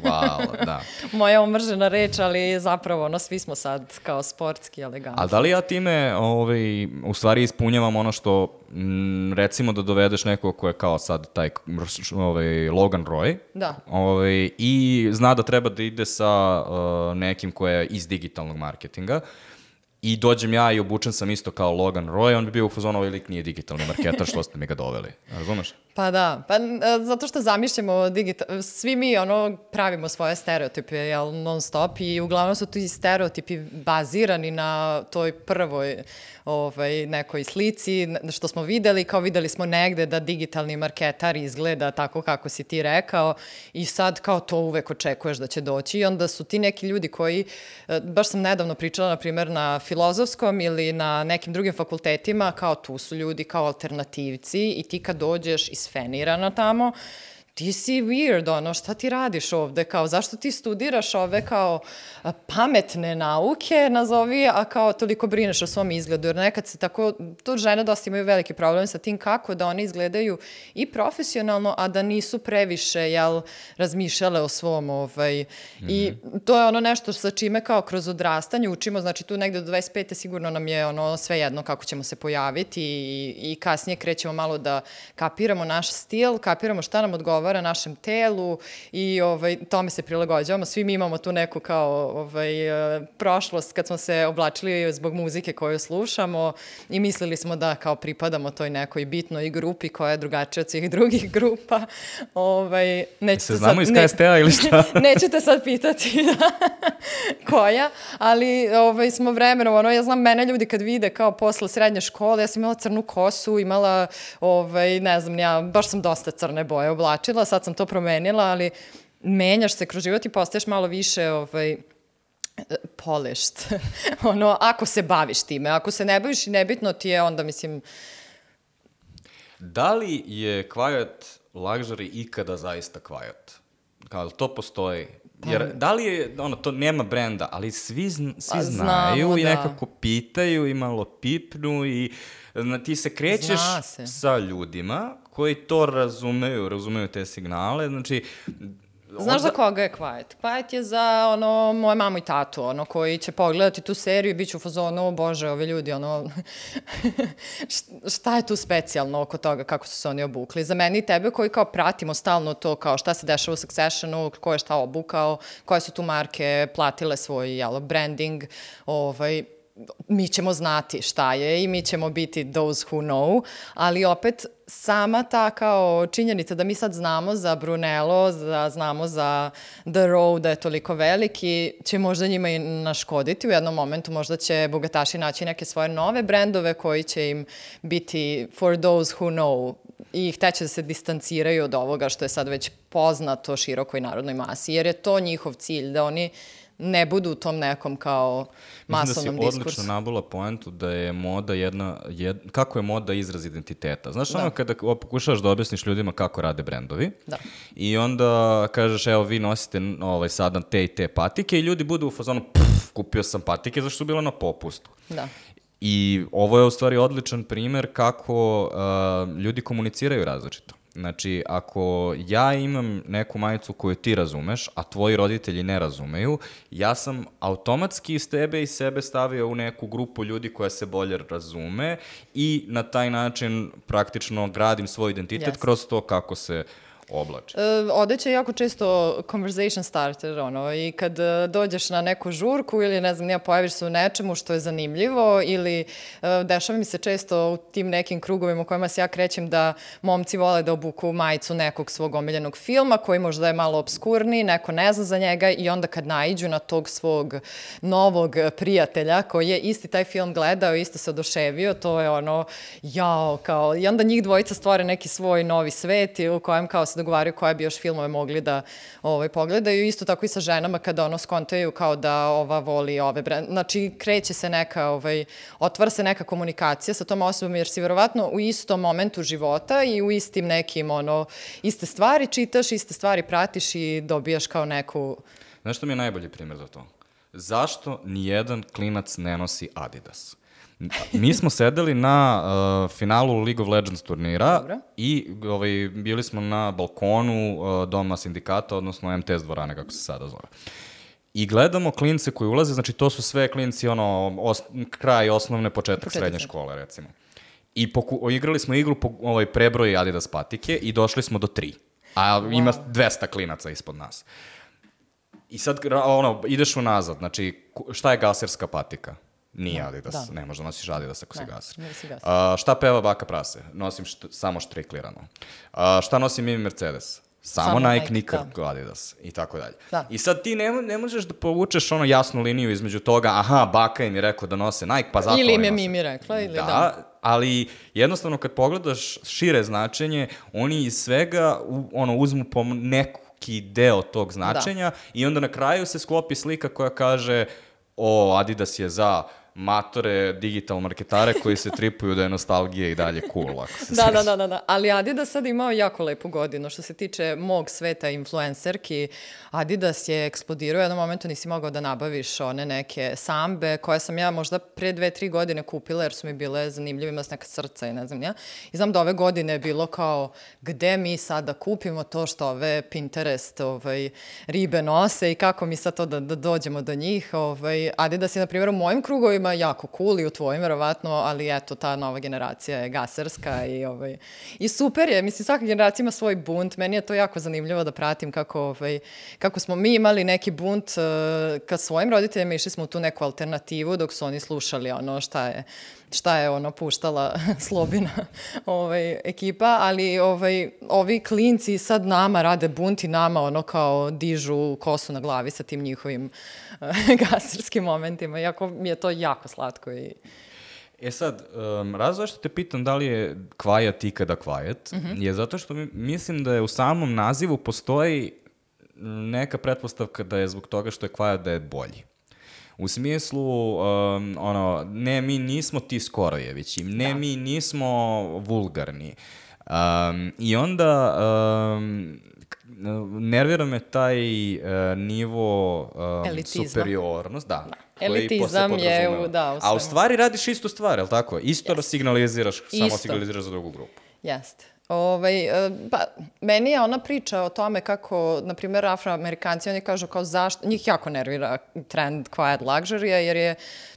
wow, da. Moja omržena reč, ali zapravo ono, svi smo sad kao sportski eleganti. A da li ja time ovaj, u stvari ispunjavam ono što m, recimo da dovedeš nekog ko je kao sad taj ovaj, Logan Roy da. ovaj, i zna da treba da ide sa uh, nekim ko je iz digitalnog marketinga, i dođem ja i obučen sam isto kao Logan Roy, on bi bio u fazonu ovaj lik nije digitalni marketar, što ste mi ga doveli. Razumeš? Pa da, pa zato što zamišljamo digital, svi mi ono pravimo svoje stereotipe, jel, non stop i uglavnom su ti stereotipi bazirani na toj prvoj ovaj, nekoj slici, što smo videli, kao videli smo negde da digitalni marketar izgleda tako kako si ti rekao i sad kao to uvek očekuješ da će doći i onda su ti neki ljudi koji, e, baš sam nedavno pričala, na primjer, na filozofskom ili na nekim drugim fakultetima, kao tu su ljudi kao alternativci i ti kad dođeš isfenirana tamo, ti si weird, ono, šta ti radiš ovde, kao, zašto ti studiraš ove, kao, pametne nauke, nazovi, a kao, toliko brineš o svom izgledu, jer nekad se tako, to žene dosta imaju veliki problem sa tim kako da one izgledaju i profesionalno, a da nisu previše, jel, razmišljale o svom, ovaj, mm -hmm. i mhm. to je ono nešto sa čime, kao, kroz odrastanje učimo, znači, tu negde do 25. sigurno nam je, ono, sve jedno kako ćemo se pojaviti i, i kasnije krećemo malo da kapiramo naš stil, kapiramo šta nam odgovara odgovara našem telu i ovaj, tome se prilagođavamo. Svi mi imamo tu neku kao ovaj, e, prošlost kad smo se oblačili zbog muzike koju slušamo i mislili smo da kao pripadamo toj nekoj bitnoj grupi koja je drugačija od svih drugih grupa. Ovaj, nećete se znamo sad, iz KST-a ili šta? nećete sad pitati koja, ali ovaj, smo vremenom, ono, ja znam, mene ljudi kad vide kao posle srednje škole, ja sam imala crnu kosu, imala, ovaj, ne znam, ja baš sam dosta crne boje oblačila, sad sam to promenila, ali menjaš se kroz život i postaješ malo više, ovaj, polešt. ono, ako se baviš time, ako se ne baviš i nebitno ti je, onda mislim... Da li je Quiet Luxury ikada zaista Quiet? Kao, to postoji? Jer da li je, ono, to nema brenda, ali svi, svi pa, znaju Znamo, i da. nekako pitaju i malo pipnu i na, ti se krećeš se. sa ljudima koji to razumeju, razumeju te signale, znači Znaš za koga je Quiet? Quiet je za ono, moje mamu i tatu, ono, koji će pogledati tu seriju i bit će u fazonu, bože, ovi ljudi, ono, šta je tu specijalno oko toga kako su se oni obukli? Za mene i tebe koji kao pratimo stalno to, kao šta se dešava u Successionu, ko je šta obukao, koje su tu marke platile svoj, jelo, branding, ovaj, mi ćemo znati šta je i mi ćemo biti those who know, ali opet sama ta kao činjenica da mi sad znamo za Brunello, da znamo za The Row da je toliko veliki, će možda njima i naškoditi. U jednom momentu, možda će bogataši naći neke svoje nove brendove koji će im biti for those who know. I hteće da se distanciraju od ovoga što je sad već poznato širokoj narodnoj masi, jer je to njihov cilj, da oni ne budu u tom nekom kao masovnom diskursu. Mislim da si odlično nabula poentu da je moda jedna, jed, kako je moda izraz identiteta. Znaš da. ono kada pokušavaš da objasniš ljudima kako rade brendovi da. i onda kažeš evo vi nosite ovaj, sada te i te patike i ljudi budu u fazonu pff, kupio sam patike zašto su bile na popustu. Da. I ovo je u stvari odličan primer kako uh, ljudi komuniciraju različito. Znači, ako ja imam neku majicu koju ti razumeš, a tvoji roditelji ne razumeju, ja sam automatski iz tebe i sebe stavio u neku grupu ljudi koja se bolje razume i na taj način praktično gradim svoj identitet yes. kroz to kako se oblači? E, odeća je jako često conversation starter, ono, i kad e, dođeš na neku žurku ili, ne znam, nija pojaviš se u nečemu što je zanimljivo ili e, dešava mi se često u tim nekim krugovima u kojima se ja krećem da momci vole da obuku majicu nekog svog omiljenog filma koji možda je malo obskurni, neko ne zna za njega i onda kad naiđu na tog svog novog prijatelja koji je isti taj film gledao isto se oduševio, to je ono, jao, kao, i onda njih dvojica stvore neki svoj novi svet u kojem kao se dogovaraju koje bi još filmove mogli da ovaj, pogledaju. Isto tako i sa ženama kada ono skontaju kao da ova voli ove brend. Znači, kreće se neka, ovaj, otvara se neka komunikacija sa tom osobom jer si verovatno u istom momentu života i u istim nekim, ono, iste stvari čitaš, iste stvari pratiš i dobijaš kao neku... Znaš što mi je najbolji primjer za to? Zašto nijedan klinac ne nosi Adidas? Mi smo sedeli na uh, finalu League of Legends turnira Dobro. i ovaj, bili smo na balkonu uh, Doma sindikata, odnosno MTS dvorane, kako se sada zove. I gledamo klince koji ulaze, znači to su sve klinci, ono, os, kraj osnovne, početak Početak srednje škole, recimo. I poku, igrali smo igru po ovaj, prebroj Adidas patike i došli smo do tri. A wow. ima 200 klinaca ispod nas. I sad, ono, ideš unazad, znači, šta je gaserska patika? Nije da, Adidas, da. ne možda nosiš Adidas ako ne, si gasar. Ne si gasar. A, šta peva Baka Prase? Nosim št, samo štriklirano. A, šta nosi Mimi Mercedes? Samo, samo Nike, Nike nikad da. Adidas i tako dalje. Da. I sad ti ne, ne možeš da povučeš ono jasnu liniju između toga, aha, baka im je rekao da nose Nike, pa zato Ili im je Mimi rekla, ili da. da. ali jednostavno kad pogledaš šire značenje, oni iz svega u, ono, uzmu po neki deo tog značenja da. i onda na kraju se sklopi slika koja kaže o, Adidas je za matore digital marketare koji se tripuju da je nostalgija i dalje cool. Ako se da, da, da, da, da. Ali Adidas sad imao jako lepu godinu. Što se tiče mog sveta influencerki, Adidas je eksplodirao. U jednom momentu nisi mogao da nabaviš one neke sambe koje sam ja možda pre dve, tri godine kupila jer su mi bile zanimljive, ima neka srca i ne znam ja. I znam da ove godine je bilo kao gde mi sad da kupimo to što ove Pinterest ovaj, ribe nose i kako mi sad to da, da dođemo do njih. Ovaj, Adidas je, na primjer, u mojim krugovima klubovima, jako cool i u tvojim verovatno, ali eto, ta nova generacija je gaserska i, ovaj, i super je, mislim, svaka generacija ima svoj bunt, meni je to jako zanimljivo da pratim kako, ovaj, kako smo mi imali neki bunt uh, ka svojim roditeljima, išli smo u tu neku alternativu dok su oni slušali ono šta je šta je ono puštala Slobina ovaj, ekipa, ali ovaj, ovi klinci sad nama rade bunt i nama ono kao dižu kosu na glavi sa tim njihovim uh, gaserskim momentima, iako mi je to jako slatko i E sad, um, razlog zašto te pitam da li je kvajat ikada kvajat, mm -hmm. je zato što mi, mislim da je u samom nazivu postoji neka pretpostavka da je zbog toga što je kvajat da je bolji. U smislu, um, ono, ne, mi nismo ti Skorojevići, ne, da. mi nismo vulgarni. Um, I onda um, nervira me taj uh, nivo um, superiornost, da. da. Elitizam je u, da, u A u stvari radiš istu stvar, je li tako? Isto yes. signaliziraš, Isto. samo signaliziraš za drugu grupu. Jeste. Ovaj, e, pa, meni je ona priča o tome kako, na primjer, afroamerikanci, oni kažu kao zašto, njih jako nervira trend quiet luxury, jer je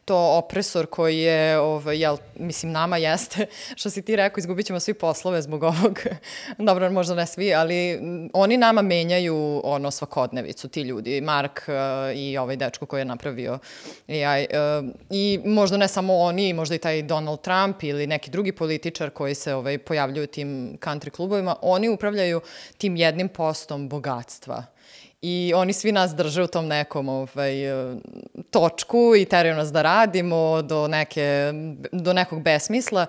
to opresor koji je, ovaj, jel, mislim, nama jeste, što si ti rekao, izgubit ćemo svi poslove zbog ovog, dobro, možda ne svi, ali oni nama menjaju ono svakodnevicu, ti ljudi, Mark uh, i ovaj dečko koji je napravio AI, uh, i možda ne samo oni, možda i taj Donald Trump ili neki drugi političar koji se ovaj, pojavljuju tim country klubovima, oni upravljaju tim jednim postom bogatstva i oni svi nas drže u tom nekom ovaj, točku i teraju nas da radimo do, neke, do nekog besmisla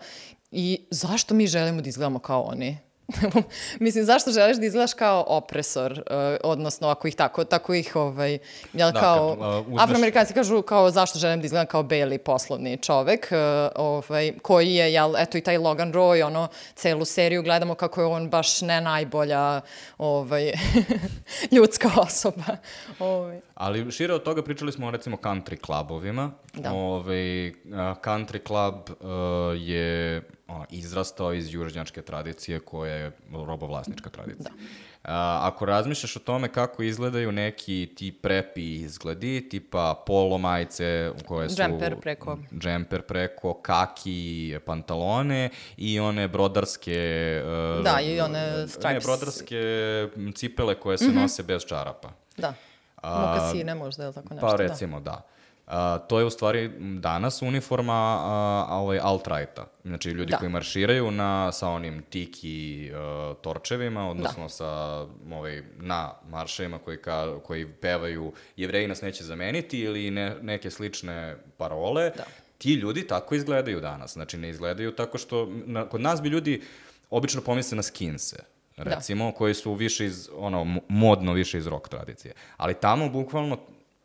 i zašto mi želimo da izgledamo kao oni? Mislim, zašto želiš da izgledaš kao opresor, uh, odnosno ako ih tako, tako ih, ovaj, jel, da, kao, kad, uh, uzmeš... afroamerikanci kažu kao zašto želim da izgledam kao beli poslovni čovek, uh, ovaj, koji je, jel, eto i taj Logan Roy, ono, celu seriju gledamo kako je on baš ne najbolja ovaj, ljudska osoba. Ovaj. Ali šire od toga pričali smo o recimo country klubovima. Da. Ovaj, country club uh, je o, izrastao iz južnjačke tradicije koja je robovlasnička tradicija. Da. A, ako razmišljaš o tome kako izgledaju neki ti prepi izgledi, tipa polo majice koje su... Džemper preko. Džemper preko, kaki pantalone i one brodarske... Uh, da, i one stripes. Ne, brodarske cipele koje se mm -hmm. nose bez čarapa. Da. Mokasine možda, je li tako pa nešto? Pa recimo, da. da. A, to je u stvari danas uniforma a, ovaj, alt-righta. Znači ljudi da. koji marširaju na, sa onim tiki uh, torčevima, odnosno da. sa ovaj, na marševima koji, ka, koji pevaju jevreji nas neće zameniti ili ne, neke slične parole. Da. Ti ljudi tako izgledaju danas. Znači ne izgledaju tako što... Na, kod nas bi ljudi obično pomisle na skinse da. Recimo, da. koji su više iz, ono, modno više iz rock tradicije. Ali tamo bukvalno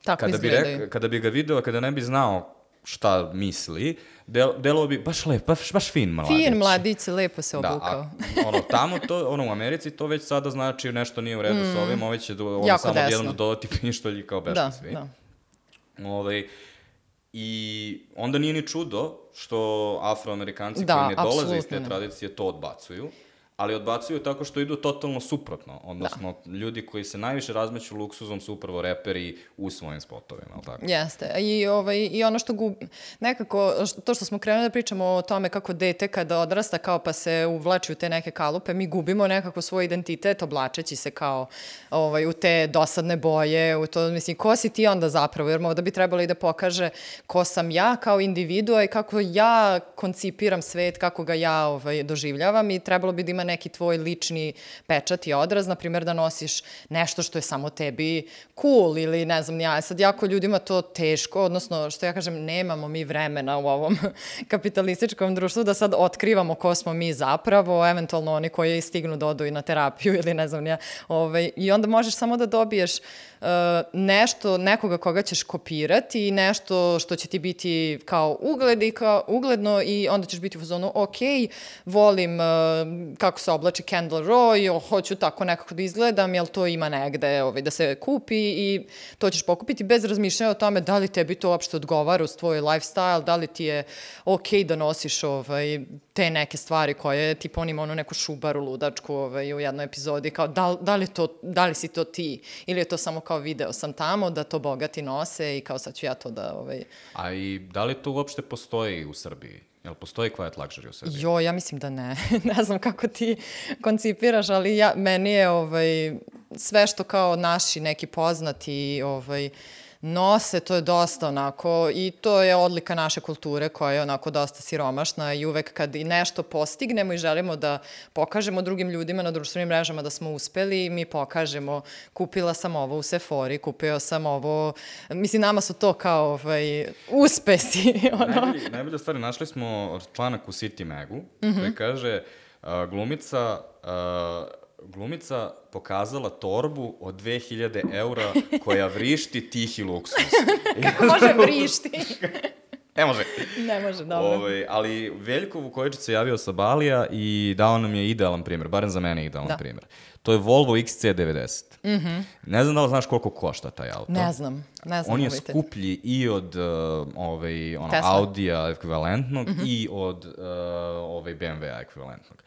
Tako kada izgledaju. bi, rek, kada bi ga video, kada ne bi znao šta misli, del, delo bi baš lep, baš, baš fin mladić. Fin mladić, lepo se obukao. Da, a, ono, tamo to, ono, u Americi to već sada znači nešto nije u redu mm. s ovim, ovaj će do, ono, samo jednom dodati pištolj kao bešli da, svi. Da, da. Ovaj, I onda nije ni čudo što afroamerikanci da, koji ne dolaze iz te tradicije to odbacuju ali odbacuju tako što idu totalno suprotno. Odnosno, da. ljudi koji se najviše razmeću luksuzom su upravo reperi u svojim spotovima, ali tako? Jeste. I, ovaj, i ono što gubi, nekako, to što smo krenuli da pričamo o tome kako dete kada odrasta kao pa se uvlači u te neke kalupe, mi gubimo nekako svoj identitet oblačeći se kao ovaj, u te dosadne boje, u to, mislim, ko si ti onda zapravo? Jer možda bi trebalo i da pokaže ko sam ja kao individua i kako ja koncipiram svet, kako ga ja ovaj, doživljavam i trebalo bi da ima neki tvoj lični pečat i odraz, na primjer da nosiš nešto što je samo tebi cool ili ne znam ja, sad jako ljudima to teško, odnosno što ja kažem, nemamo mi vremena u ovom kapitalističkom društvu da sad otkrivamo ko smo mi zapravo, eventualno oni koji stignu da odu i na terapiju ili ne znam ja, ovaj, i onda možeš samo da dobiješ nešto, nekoga koga ćeš kopirati i nešto što će ti biti kao ugled i kao ugledno i onda ćeš biti u zonu, ok, volim uh, kako se oblači Kendall Roy, hoću tako nekako da izgledam, jel to ima negde ovaj, da se kupi i to ćeš pokupiti bez razmišljanja o tome da li tebi to uopšte odgovara uz tvoj lifestyle, da li ti je okay da nosiš ovaj, te neke stvari koje, tipa on ima neku šubaru ludačku ovaj, u jednoj epizodi, kao da, da, li to, da li si to ti ili je to samo kao video sam tamo da to bogati nose i kao sad ću ja to da... Ovaj... A i da li to uopšte postoji u Srbiji? Jel postoji quiet luxury u Srbiji? Jo, ja mislim da ne. ne znam kako ti koncipiraš, ali ja, meni je ovaj, sve što kao naši neki poznati ovaj, nose, to je dosta onako, i to je odlika naše kulture koja je onako dosta siromašna i uvek kad i nešto postignemo i želimo da pokažemo drugim ljudima na društvenim mrežama da smo uspeli, mi pokažemo, kupila sam ovo u Sephori, kupio sam ovo, mislim, nama su to kao ovaj, uspesi. ono. Najbolje, najbolje stvari, našli smo članak u City Magu, mm -hmm. koji kaže, uh, glumica uh, glumica pokazala torbu od 2000 eura koja vrišti tihi luksus. Kako može vrišti? Ne može. Ne može, dobro. Ove, ovaj, ali Veljko Vukojičić se javio sa Balija i dao nam je idealan primjer, barem za mene idealan da. primjer. To je Volvo XC90. Mm -hmm. Ne znam da li znaš koliko košta taj auto. Ne znam, ne znam. On je skuplji i od uh, ovaj, ono, Audija ekvivalentnog mm -hmm. i od uh, ovaj BMW-a ekvivalentnog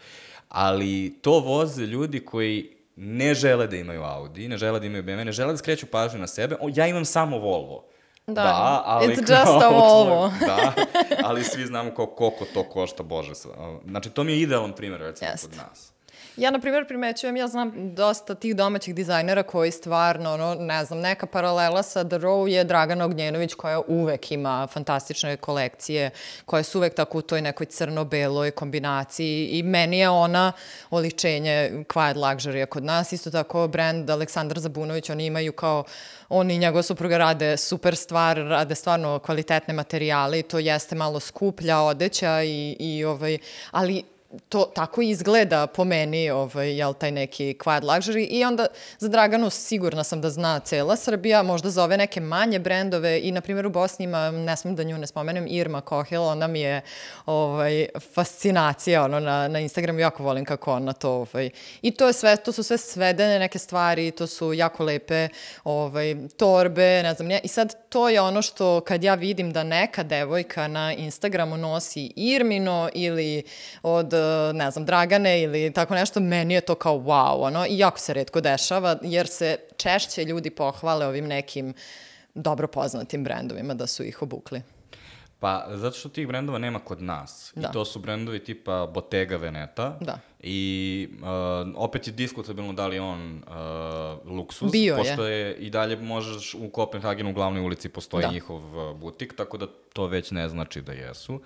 ali to voze ljudi koji ne žele da imaju Audi, ne žele da imaju BMW, ne žele da skreću pažnju na sebe. O, ja imam samo Volvo. Da, da ali it's just a Volvo. da, ali svi znamo koliko to košta, bože. Znači, to mi je idealan primjer, recimo, Jest. kod nas. Ja, na primjer, primećujem, ja znam dosta tih domaćih dizajnera koji stvarno, ono, ne znam, neka paralela sa The Row je Dragana Ognjenović koja uvek ima fantastične kolekcije, koje su uvek tako u toj nekoj crno-beloj kombinaciji i meni je ona oličenje quiet luxury kod nas. Isto tako brand Aleksandar Zabunović, oni imaju kao on i njegova supruga rade super stvar, rade stvarno kvalitetne materijale i to jeste malo skuplja odeća i, i ovaj, ali to tako izgleda po meni, ovaj, jel, taj neki quiet luxury. I onda za Draganu sigurna sam da zna cela Srbija, možda za ove neke manje brendove. I na primjer u Bosni ima, ne smem da nju ne spomenem, Irma Kohil, ona mi je ovaj, fascinacija, ono, na, na Instagramu. Jako volim kako ona to, ovaj, i to je sve, to su sve svedene neke stvari, to su jako lepe, ovaj, torbe, ne znam, ne, i sad to je ono što kad ja vidim da neka devojka na Instagramu nosi Irmino ili od ne znam, Dragane ili tako nešto, meni je to kao wow, ono, i jako se redko dešava, jer se češće ljudi pohvale ovim nekim dobro poznatim brendovima da su ih obukli. Pa, zato što tih brendova nema kod nas. Da. I to su brendovi tipa Bottega Veneta. Da. I uh, opet je diskutabilno da li on uh, luksuz. Bio pošto je. je. i dalje možeš u Kopenhagenu u glavnoj ulici postoji da. njihov butik, tako da to već ne znači da jesu. Uh,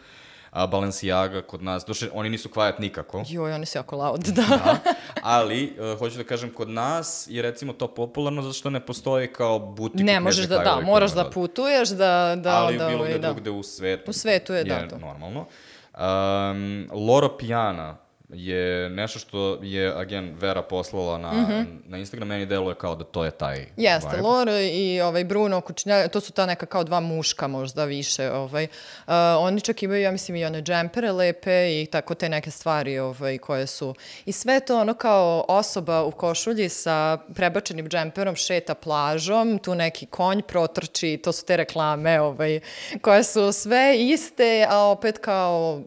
a Balenciaga kod nas, došle, oni nisu quiet nikako. Joj, oni su jako loud, da. da ali, uh, hoću da kažem, kod nas je recimo to popularno zato što ne postoji kao butik. Ne, možeš da, da, moraš da putuješ, da, da, ali da, bilo ovaj, gde da. drugde u svetu. U svetu je, je da, to. normalno. Um, Loro Piana, je nešto što je, again, Vera poslala na, mm -hmm. na Instagram, meni deluje kao da to je taj Jeste, vibe. Lore i ovaj Bruno Kučnja, to su ta neka kao dva muška možda više, ovaj. Uh, oni čak imaju, ja mislim, i one džempere lepe i tako te neke stvari ovaj, koje su. I sve to ono kao osoba u košulji sa prebačenim džemperom šeta plažom, tu neki konj protrči, to su te reklame ovaj, koje su sve iste, a opet kao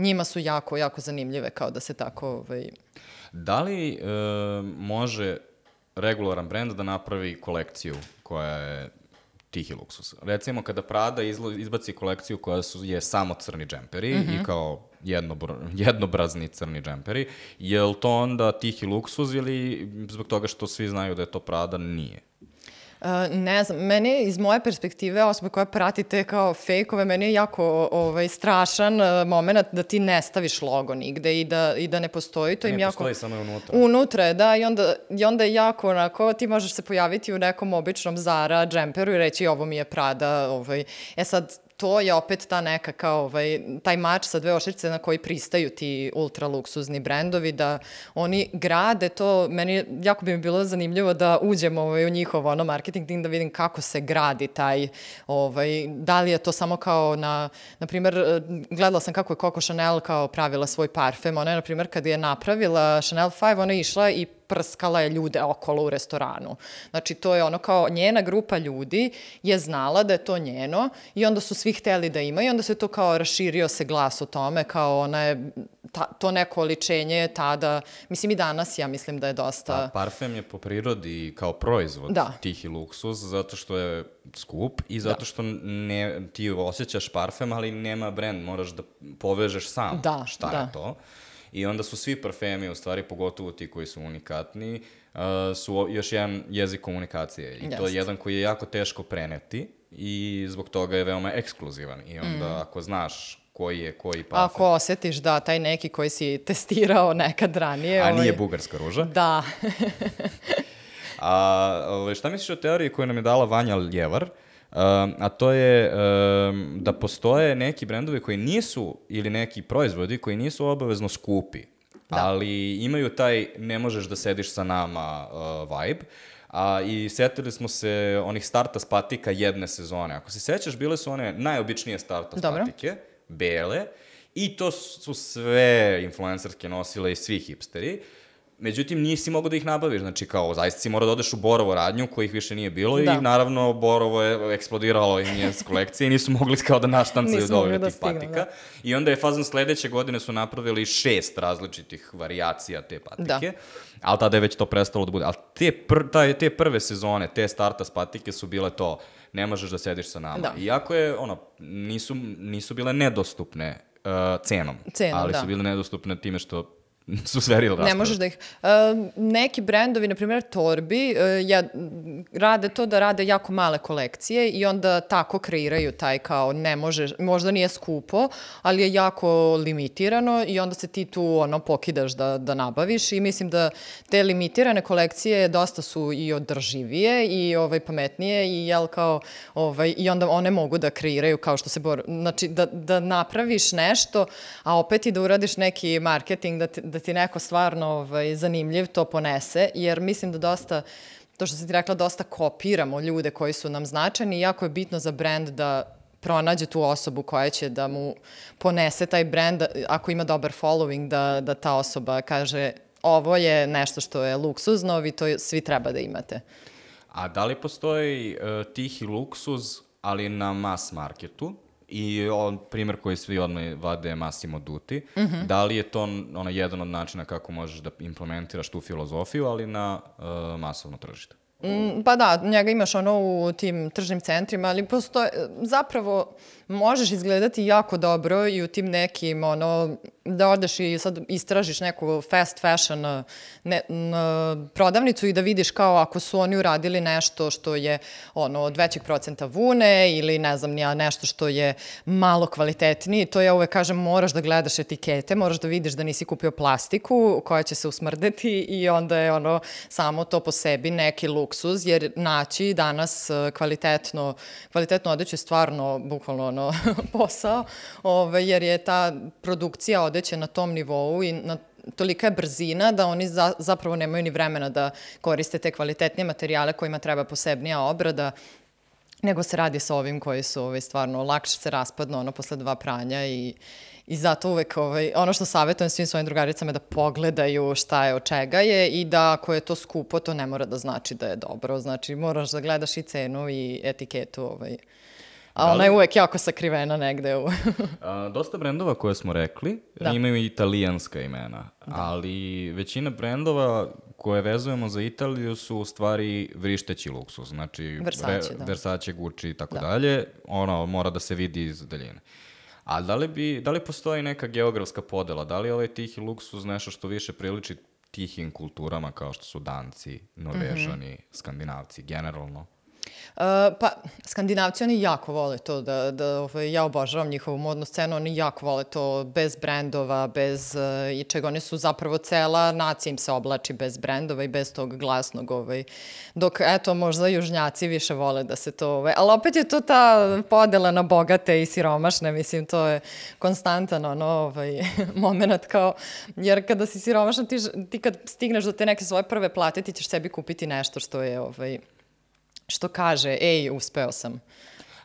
njima su jako, jako zanimljive, kao da se tako... Ovaj... Da li e, može regularan brend da napravi kolekciju koja je tihi luksus. Recimo, kada Prada izlo, izbaci kolekciju koja su, je samo crni džemperi mm -hmm. i mhm. kao jednobr, jednobrazni crni džemperi, je li to onda tihi luksuz ili zbog toga što svi znaju da je to Prada, nije? Uh, ne znam, meni iz moje perspektive, osobe koja pratite kao fejkove, meni je jako ovaj, strašan uh, moment da ti ne staviš logo nigde i da, i da ne postoji. To ne im jako... postoji, samo je unutra. Unutra je, da, i onda, i onda je jako onako, ti možeš se pojaviti u nekom običnom Zara džemperu i reći ovo mi je Prada, ovaj. E sad, to je opet ta neka kao ovaj, taj mač sa dve oštrice na koji pristaju ti ultra luksuzni brendovi, da oni grade to, meni jako bi mi bilo zanimljivo da uđem ovaj, u njihov ono, marketing tim da vidim kako se gradi taj, ovaj, da li je to samo kao na, na primer, gledala sam kako je Coco Chanel kao pravila svoj parfem, ona je, na primer, kad je napravila Chanel 5, ona je išla i prskala je ljude okolo u restoranu. Znači, to je ono kao njena grupa ljudi je znala da je to njeno i onda su svi hteli da imaju i onda se to kao raširio se glas o tome, kao ona je, ta, to neko oličenje je tada, mislim i danas ja mislim da je dosta... Pa, parfem je po prirodi kao proizvod Da. tihi luksuz, zato što je skup i zato što ne, ti osjećaš parfem, ali nema brend, moraš da povežeš sam Da, šta da. je to. I onda su svi parfemi, u stvari, pogotovo ti koji su unikatni, uh, su još jedan jezik komunikacije. I to je jedan koji je jako teško preneti i zbog toga je veoma ekskluzivan. I onda Mm. ako znaš koji je koji parfem, Ako osetiš da taj neki koji si testirao nekad ranije... a nije ovaj, bugarska ruža, Da, A ovaj, šta misliš o teoriji koju nam je dala Vanja Ljevar? Um, a to je um, da postoje neki brendovi koji nisu, ili neki proizvodi koji nisu obavezno skupi, ali imaju taj ne možeš da sediš sa nama uh, vibe. A, I setili smo se onih starta spatika jedne sezone. Ako se sećaš, bile su one najobičnije starta Dobro. spatike, bele, i to su sve influencerske nosile i svi hipsteri. Međutim, nisi mogao da ih nabaviš, znači kao zaista si morao da odeš u Borovo radnju, kojih više nije bilo Da. i naravno Borovo je eksplodiralo iz nje kolekcije i nisu mogli kao da naštancaju dovoljno da tih stignu, patika. da. I onda je fazon sledeće godine su napravili šest različitih varijacija te patike, ali tada je već to prestalo da bude. Ali te, pr, taj, te prve sezone, te starta patike su bile to, ne možeš da sediš sa nama. Da. Iako je, ono, nisu, nisu bile nedostupne uh, cenom, Cenom, ali da. su bile nedostupne time što su sve real Ne možeš da ih... Uh, neki brendovi, na primjer Torbi, uh, ja, rade to da rade jako male kolekcije i onda tako kreiraju taj kao ne možeš, možda nije skupo, ali je jako limitirano i onda se ti tu ono pokidaš da, da nabaviš i mislim da te limitirane kolekcije dosta su i održivije i ovaj pametnije i jel kao ovaj i onda one mogu da kreiraju kao što se bor znači da, da napraviš nešto a opet i da uradiš neki marketing da ti, da ti neko stvarno ovaj zanimljiv to ponese jer mislim da dosta to što si ti rekla dosta kopiramo ljude koji su nam značajni i jako je bitno za brend da pronađe tu osobu koja će da mu ponese taj brend, ako ima dobar following, da, da ta osoba kaže ovo je nešto što je luksuzno, vi to svi treba da imate. A da li postoji uh, tihi luksuz, ali na mass marketu? I on primjer koji svi odmah vade je Massimo Dutti. Mhm. Da li je to ono, jedan od načina kako možeš da implementiraš tu filozofiju, ali na uh, masovno tržište? Mm, Pa da, njega imaš ono u tim tržnim centrima, ali postoje, zapravo možeš izgledati jako dobro i u tim nekim, ono, da odeš i sad istražiš neku fast fashion ne, n, prodavnicu i da vidiš kao ako su oni uradili nešto što je ono od većeg procenta vune ili ne znam ja nešto što je malo kvalitetniji, to ja uvek kažem moraš da gledaš etikete, moraš da vidiš da nisi kupio plastiku koja će se usmrdeti i onda je ono samo to po sebi neki luksuz, jer naći danas eh, kvalitetno, kvalitetno odeću stvarno bukvalno ono, posao, ove, jer je ta produkcija odeće na tom nivou i na tolika je brzina da oni za, zapravo nemaju ni vremena da koriste te kvalitetnije materijale kojima treba posebnija obrada nego se radi sa ovim koji su ovaj, stvarno lakše se raspadnu ono posle dva pranja i, i zato uvek ovaj, ono što savjetujem svim svojim drugaricama je da pogledaju šta je od čega je i da ako je to skupo to ne mora da znači da je dobro, znači moraš da gledaš i cenu i etiketu ovaj. A Da ona je uvek jako sakrivena negde u... A, dosta brendova koje smo rekli Da. imaju i italijanska imena, ali većina brendova koje vezujemo za Italiju su u stvari vrišteći luksuz, znači Versace, da. Versace, Gucci i tako Da. dalje, ono mora da se vidi iz daljine. A da li, bi, da li postoji neka geografska podela? Da li je ovaj tihi luksuz nešto što više priliči tihim kulturama kao što su Danci, Norvežani, Mhm. Skandinavci, generalno? Uh, pa, skandinavci oni jako vole to, da, da ovaj, ja obožavam njihovu modnu scenu, oni jako vole to bez brendova, bez uh, i čega oni su zapravo cela nacija im se oblači bez brendova i bez tog glasnog, ovaj, dok eto možda južnjaci više vole da se to, ovaj, ali opet je to ta podela na bogate i siromašne, mislim to je konstantan ono, ovaj, moment kao, jer kada si siromašan ti, ti kad stigneš do te neke svoje prve plate ti ćeš sebi kupiti nešto što je ovaj, što kaže, ej, uspeo sam.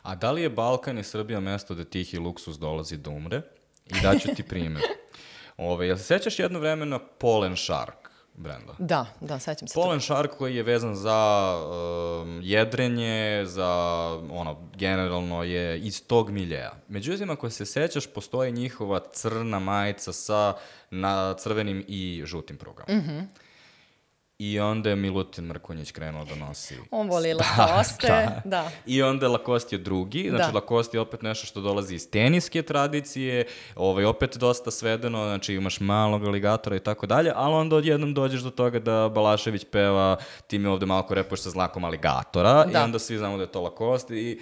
A da li je Balkan i Srbija mesto da tihi luksus dolazi da umre? I daću ti primjer. Ove, jel se sećaš jedno vreme na Polen Shark brenda? Da, da, sećam se. Polen Shark koji je vezan za um, jedrenje, za, ono, generalno je iz tog miljeja. Međutim, ako se sećaš, postoji njihova crna majica sa na crvenim i žutim prugama. Mhm. Mm I onda je Milutin Mrkonjić krenuo da nosi... On voli Lacoste, da. da. I onda Lacoste je drugi, znači da. Lacoste je opet nešto što dolazi iz teniske tradicije, ovaj, opet dosta svedeno, znači imaš malog aligatora i tako dalje, ali onda odjednom dođeš do toga da Balašević peva, ti mi ovde malo repuješ sa znakom aligatora da. i onda svi znamo da je to Lacoste i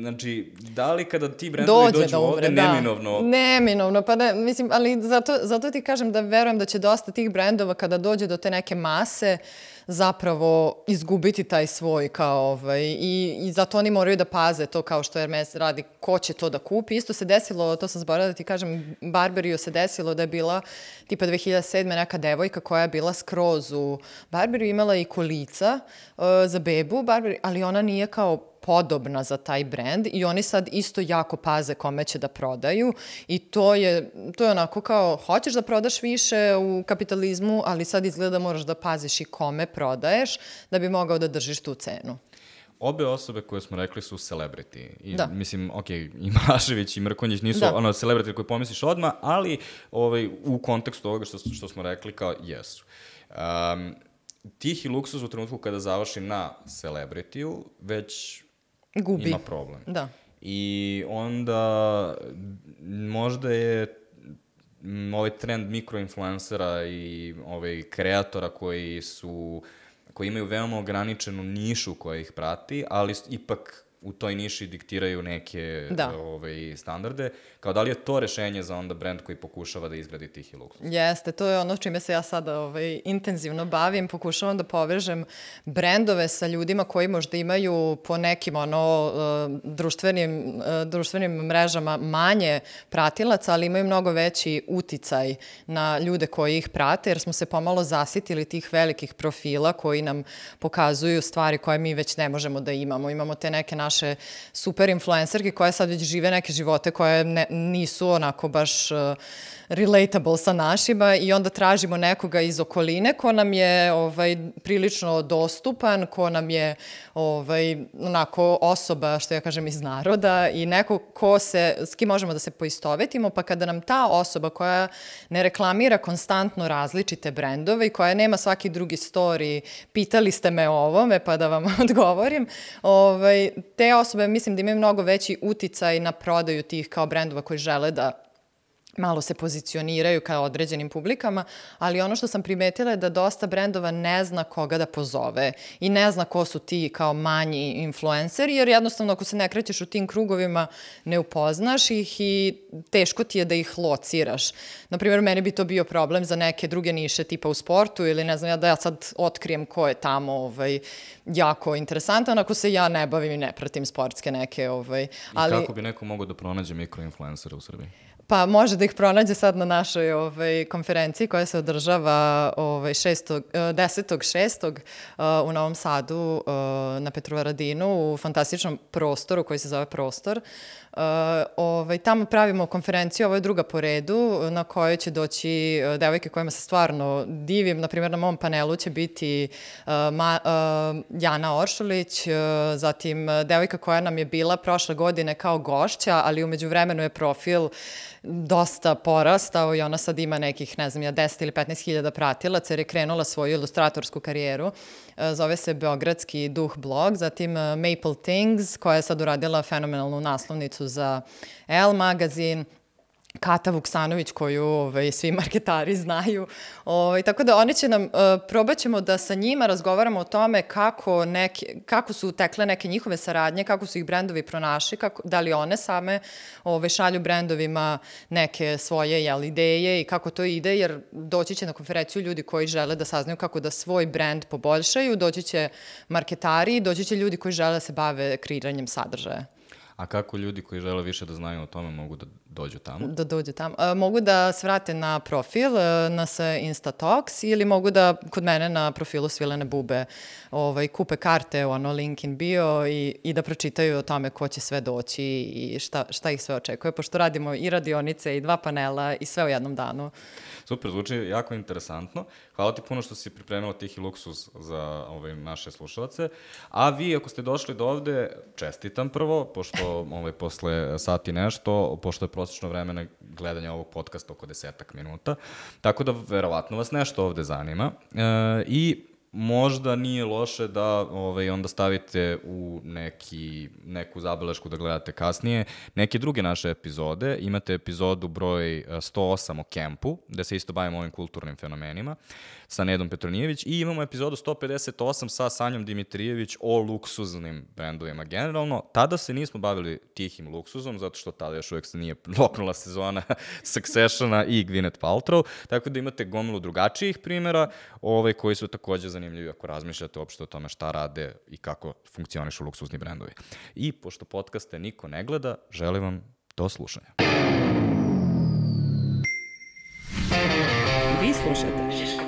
Znači, da li kada ti brendovi dođu da umre, ovde, da. neminovno? Neminovno, pa da, mislim, ali zato, zato ti kažem da verujem da će dosta tih brendova kada dođe do te neke mase, zapravo izgubiti taj svoj kao ovaj, i, i zato oni moraju da paze to kao što Hermes radi, ko će to da kupi. Isto se desilo, to sam zaboravila da ti kažem, Barberiju se desilo da je bila tipa 2007. neka devojka koja je bila skroz u Barberiju, imala i kolica uh, za bebu, Barberi, ali ona nije kao podobna za taj brend i oni sad isto jako paze kome će da prodaju i to je, to je onako kao hoćeš da prodaš više u kapitalizmu, ali sad izgleda da moraš da paziš i kome prodaješ da bi mogao da držiš tu cenu. Obe osobe koje smo rekli su celebrity. I, da. Mislim, ok, i Mašević i Mrkonjić nisu da. ono celebrity koje pomisliš odma, ali ovaj, u kontekstu ovoga što, što smo rekli kao jesu. Um, tihi luksuz u trenutku kada završi na celebrity već Gubi. ima problem. Da. I onda možda je ovaj trend mikroinfluencera i ovaj kreatora koji su koji imaju veoma ograničenu nišu koja ih prati, ali ipak u toj niši diktiraju neke da. ovaj, standarde. Kao da li je to rešenje za onda brend koji pokušava da izgradi tihi luksuz? Jeste, to je ono čime se ja sada ovaj, intenzivno bavim. Pokušavam da povežem brendove sa ljudima koji možda imaju po nekim ono, uh, društvenim, uh, društvenim mrežama manje pratilaca, ali imaju mnogo veći uticaj na ljude koji ih prate, jer smo se pomalo zasitili tih velikih profila koji nam pokazuju stvari koje mi već ne možemo da imamo. Imamo te neke naše super influencerke koje sad već žive neke živote koje ne, nisu onako baš uh, relatable sa našima i onda tražimo nekoga iz okoline ko nam je ovaj, prilično dostupan, ko nam je ovaj, onako osoba, što ja kažem, iz naroda i neko ko se, s kim možemo da se poistovetimo, pa kada nam ta osoba koja ne reklamira konstantno različite brendove i koja nema svaki drugi story, pitali ste me o ovome, pa da vam odgovorim, ovaj, te osobe mislim da imaju mnogo veći uticaj na prodaju tih kao brendova koji žele da malo se pozicioniraju kao određenim publikama, ali ono što sam primetila je da dosta brendova ne zna koga da pozove i ne zna ko su ti kao manji influenceri, jer jednostavno ako se ne krećeš u tim krugovima ne upoznaš ih i teško ti je da ih lociraš. Naprimjer, meni bi to bio problem za neke druge niše tipa u sportu ili ne znam ja da ja sad otkrijem ko je tamo ovaj, jako interesantan ako se ja ne bavim i ne pratim sportske neke. Ovaj, ali... I kako bi neko mogao da pronađe mikroinfluencera u Srbiji? Pa može da ih pronađe sad na našoj ovaj, konferenciji koja se održava ovaj, 6. 10. 6. Uh, u Novom Sadu uh, na Petrovaradinu u fantastičnom prostoru koji se zove Prostor. Uh, ovaj, tamo pravimo konferenciju, ovo je druga po redu, na kojoj će doći uh, devojke kojima se stvarno divim. Naprimjer, na mom panelu će biti ma, Jana Oršulić, zatim devojka koja nam je bila prošle godine kao gošća, ali umeđu vremenu je profil dosta porastao i ona sad ima nekih, ne znam ja, 10 ili 15 hiljada pratilaca jer je krenula svoju ilustratorsku karijeru. E, zove se Beogradski duh blog, zatim e, Maple Things koja je sad uradila fenomenalnu naslovnicu za Elle magazin, Kata Vuksanović koju ovaj, svi marketari znaju. Ovaj, tako da oni će nam, uh, probat ćemo da sa njima razgovaramo o tome kako, neke, kako su tekle neke njihove saradnje, kako su ih brendovi pronašli, kako, da li one same ovaj, šalju brendovima neke svoje jel, ideje i kako to ide, jer doći će na konferenciju ljudi koji žele da saznaju kako da svoj brend poboljšaju, doći će marketari, doći će ljudi koji žele da se bave kreiranjem sadržaja. A kako ljudi koji žele više da znaju o tome mogu da dođu tamo? Da dođu tamo. E, mogu da se vrate na profil, e, na se Instatox ili mogu da kod mene na profilu Svilene Bube ovaj, kupe karte, ono, link in bio i, i da pročitaju o tome ko će sve doći i šta, šta ih sve očekuje, pošto radimo i radionice i dva panela i sve u jednom danu. Super, zvuči jako interesantno. Hvala ti puno što si pripremila tih i luksus za ovaj, naše slušalce. A vi, ako ste došli do ovde, čestitam prvo, pošto ovaj, posle sati nešto, pošto je prosečno vreme gledanja ovog podcasta oko desetak minuta, tako da verovatno vas nešto ovde zanima. E, I možda nije loše da ovaj, onda stavite u neki, neku zabelešku da gledate kasnije neke druge naše epizode. Imate epizodu broj 108 o kempu, gde se isto bavimo ovim kulturnim fenomenima sa Nedom Petronijević i imamo epizodu 158 sa Sanjom Dimitrijević o luksuznim brendovima generalno. Tada se nismo bavili tihim luksuzom, zato što tada još uvek se nije loknula sezona Successiona i Gwyneth Paltrow, tako da imate gomilu drugačijih primera ovaj, koji su takođe zanimljivi ako razmišljate uopšte o tome šta rade i kako funkcionišu luksuzni brendovi. I pošto podcaste niko ne gleda, želim vam do slušanja. Vi slušate Žiško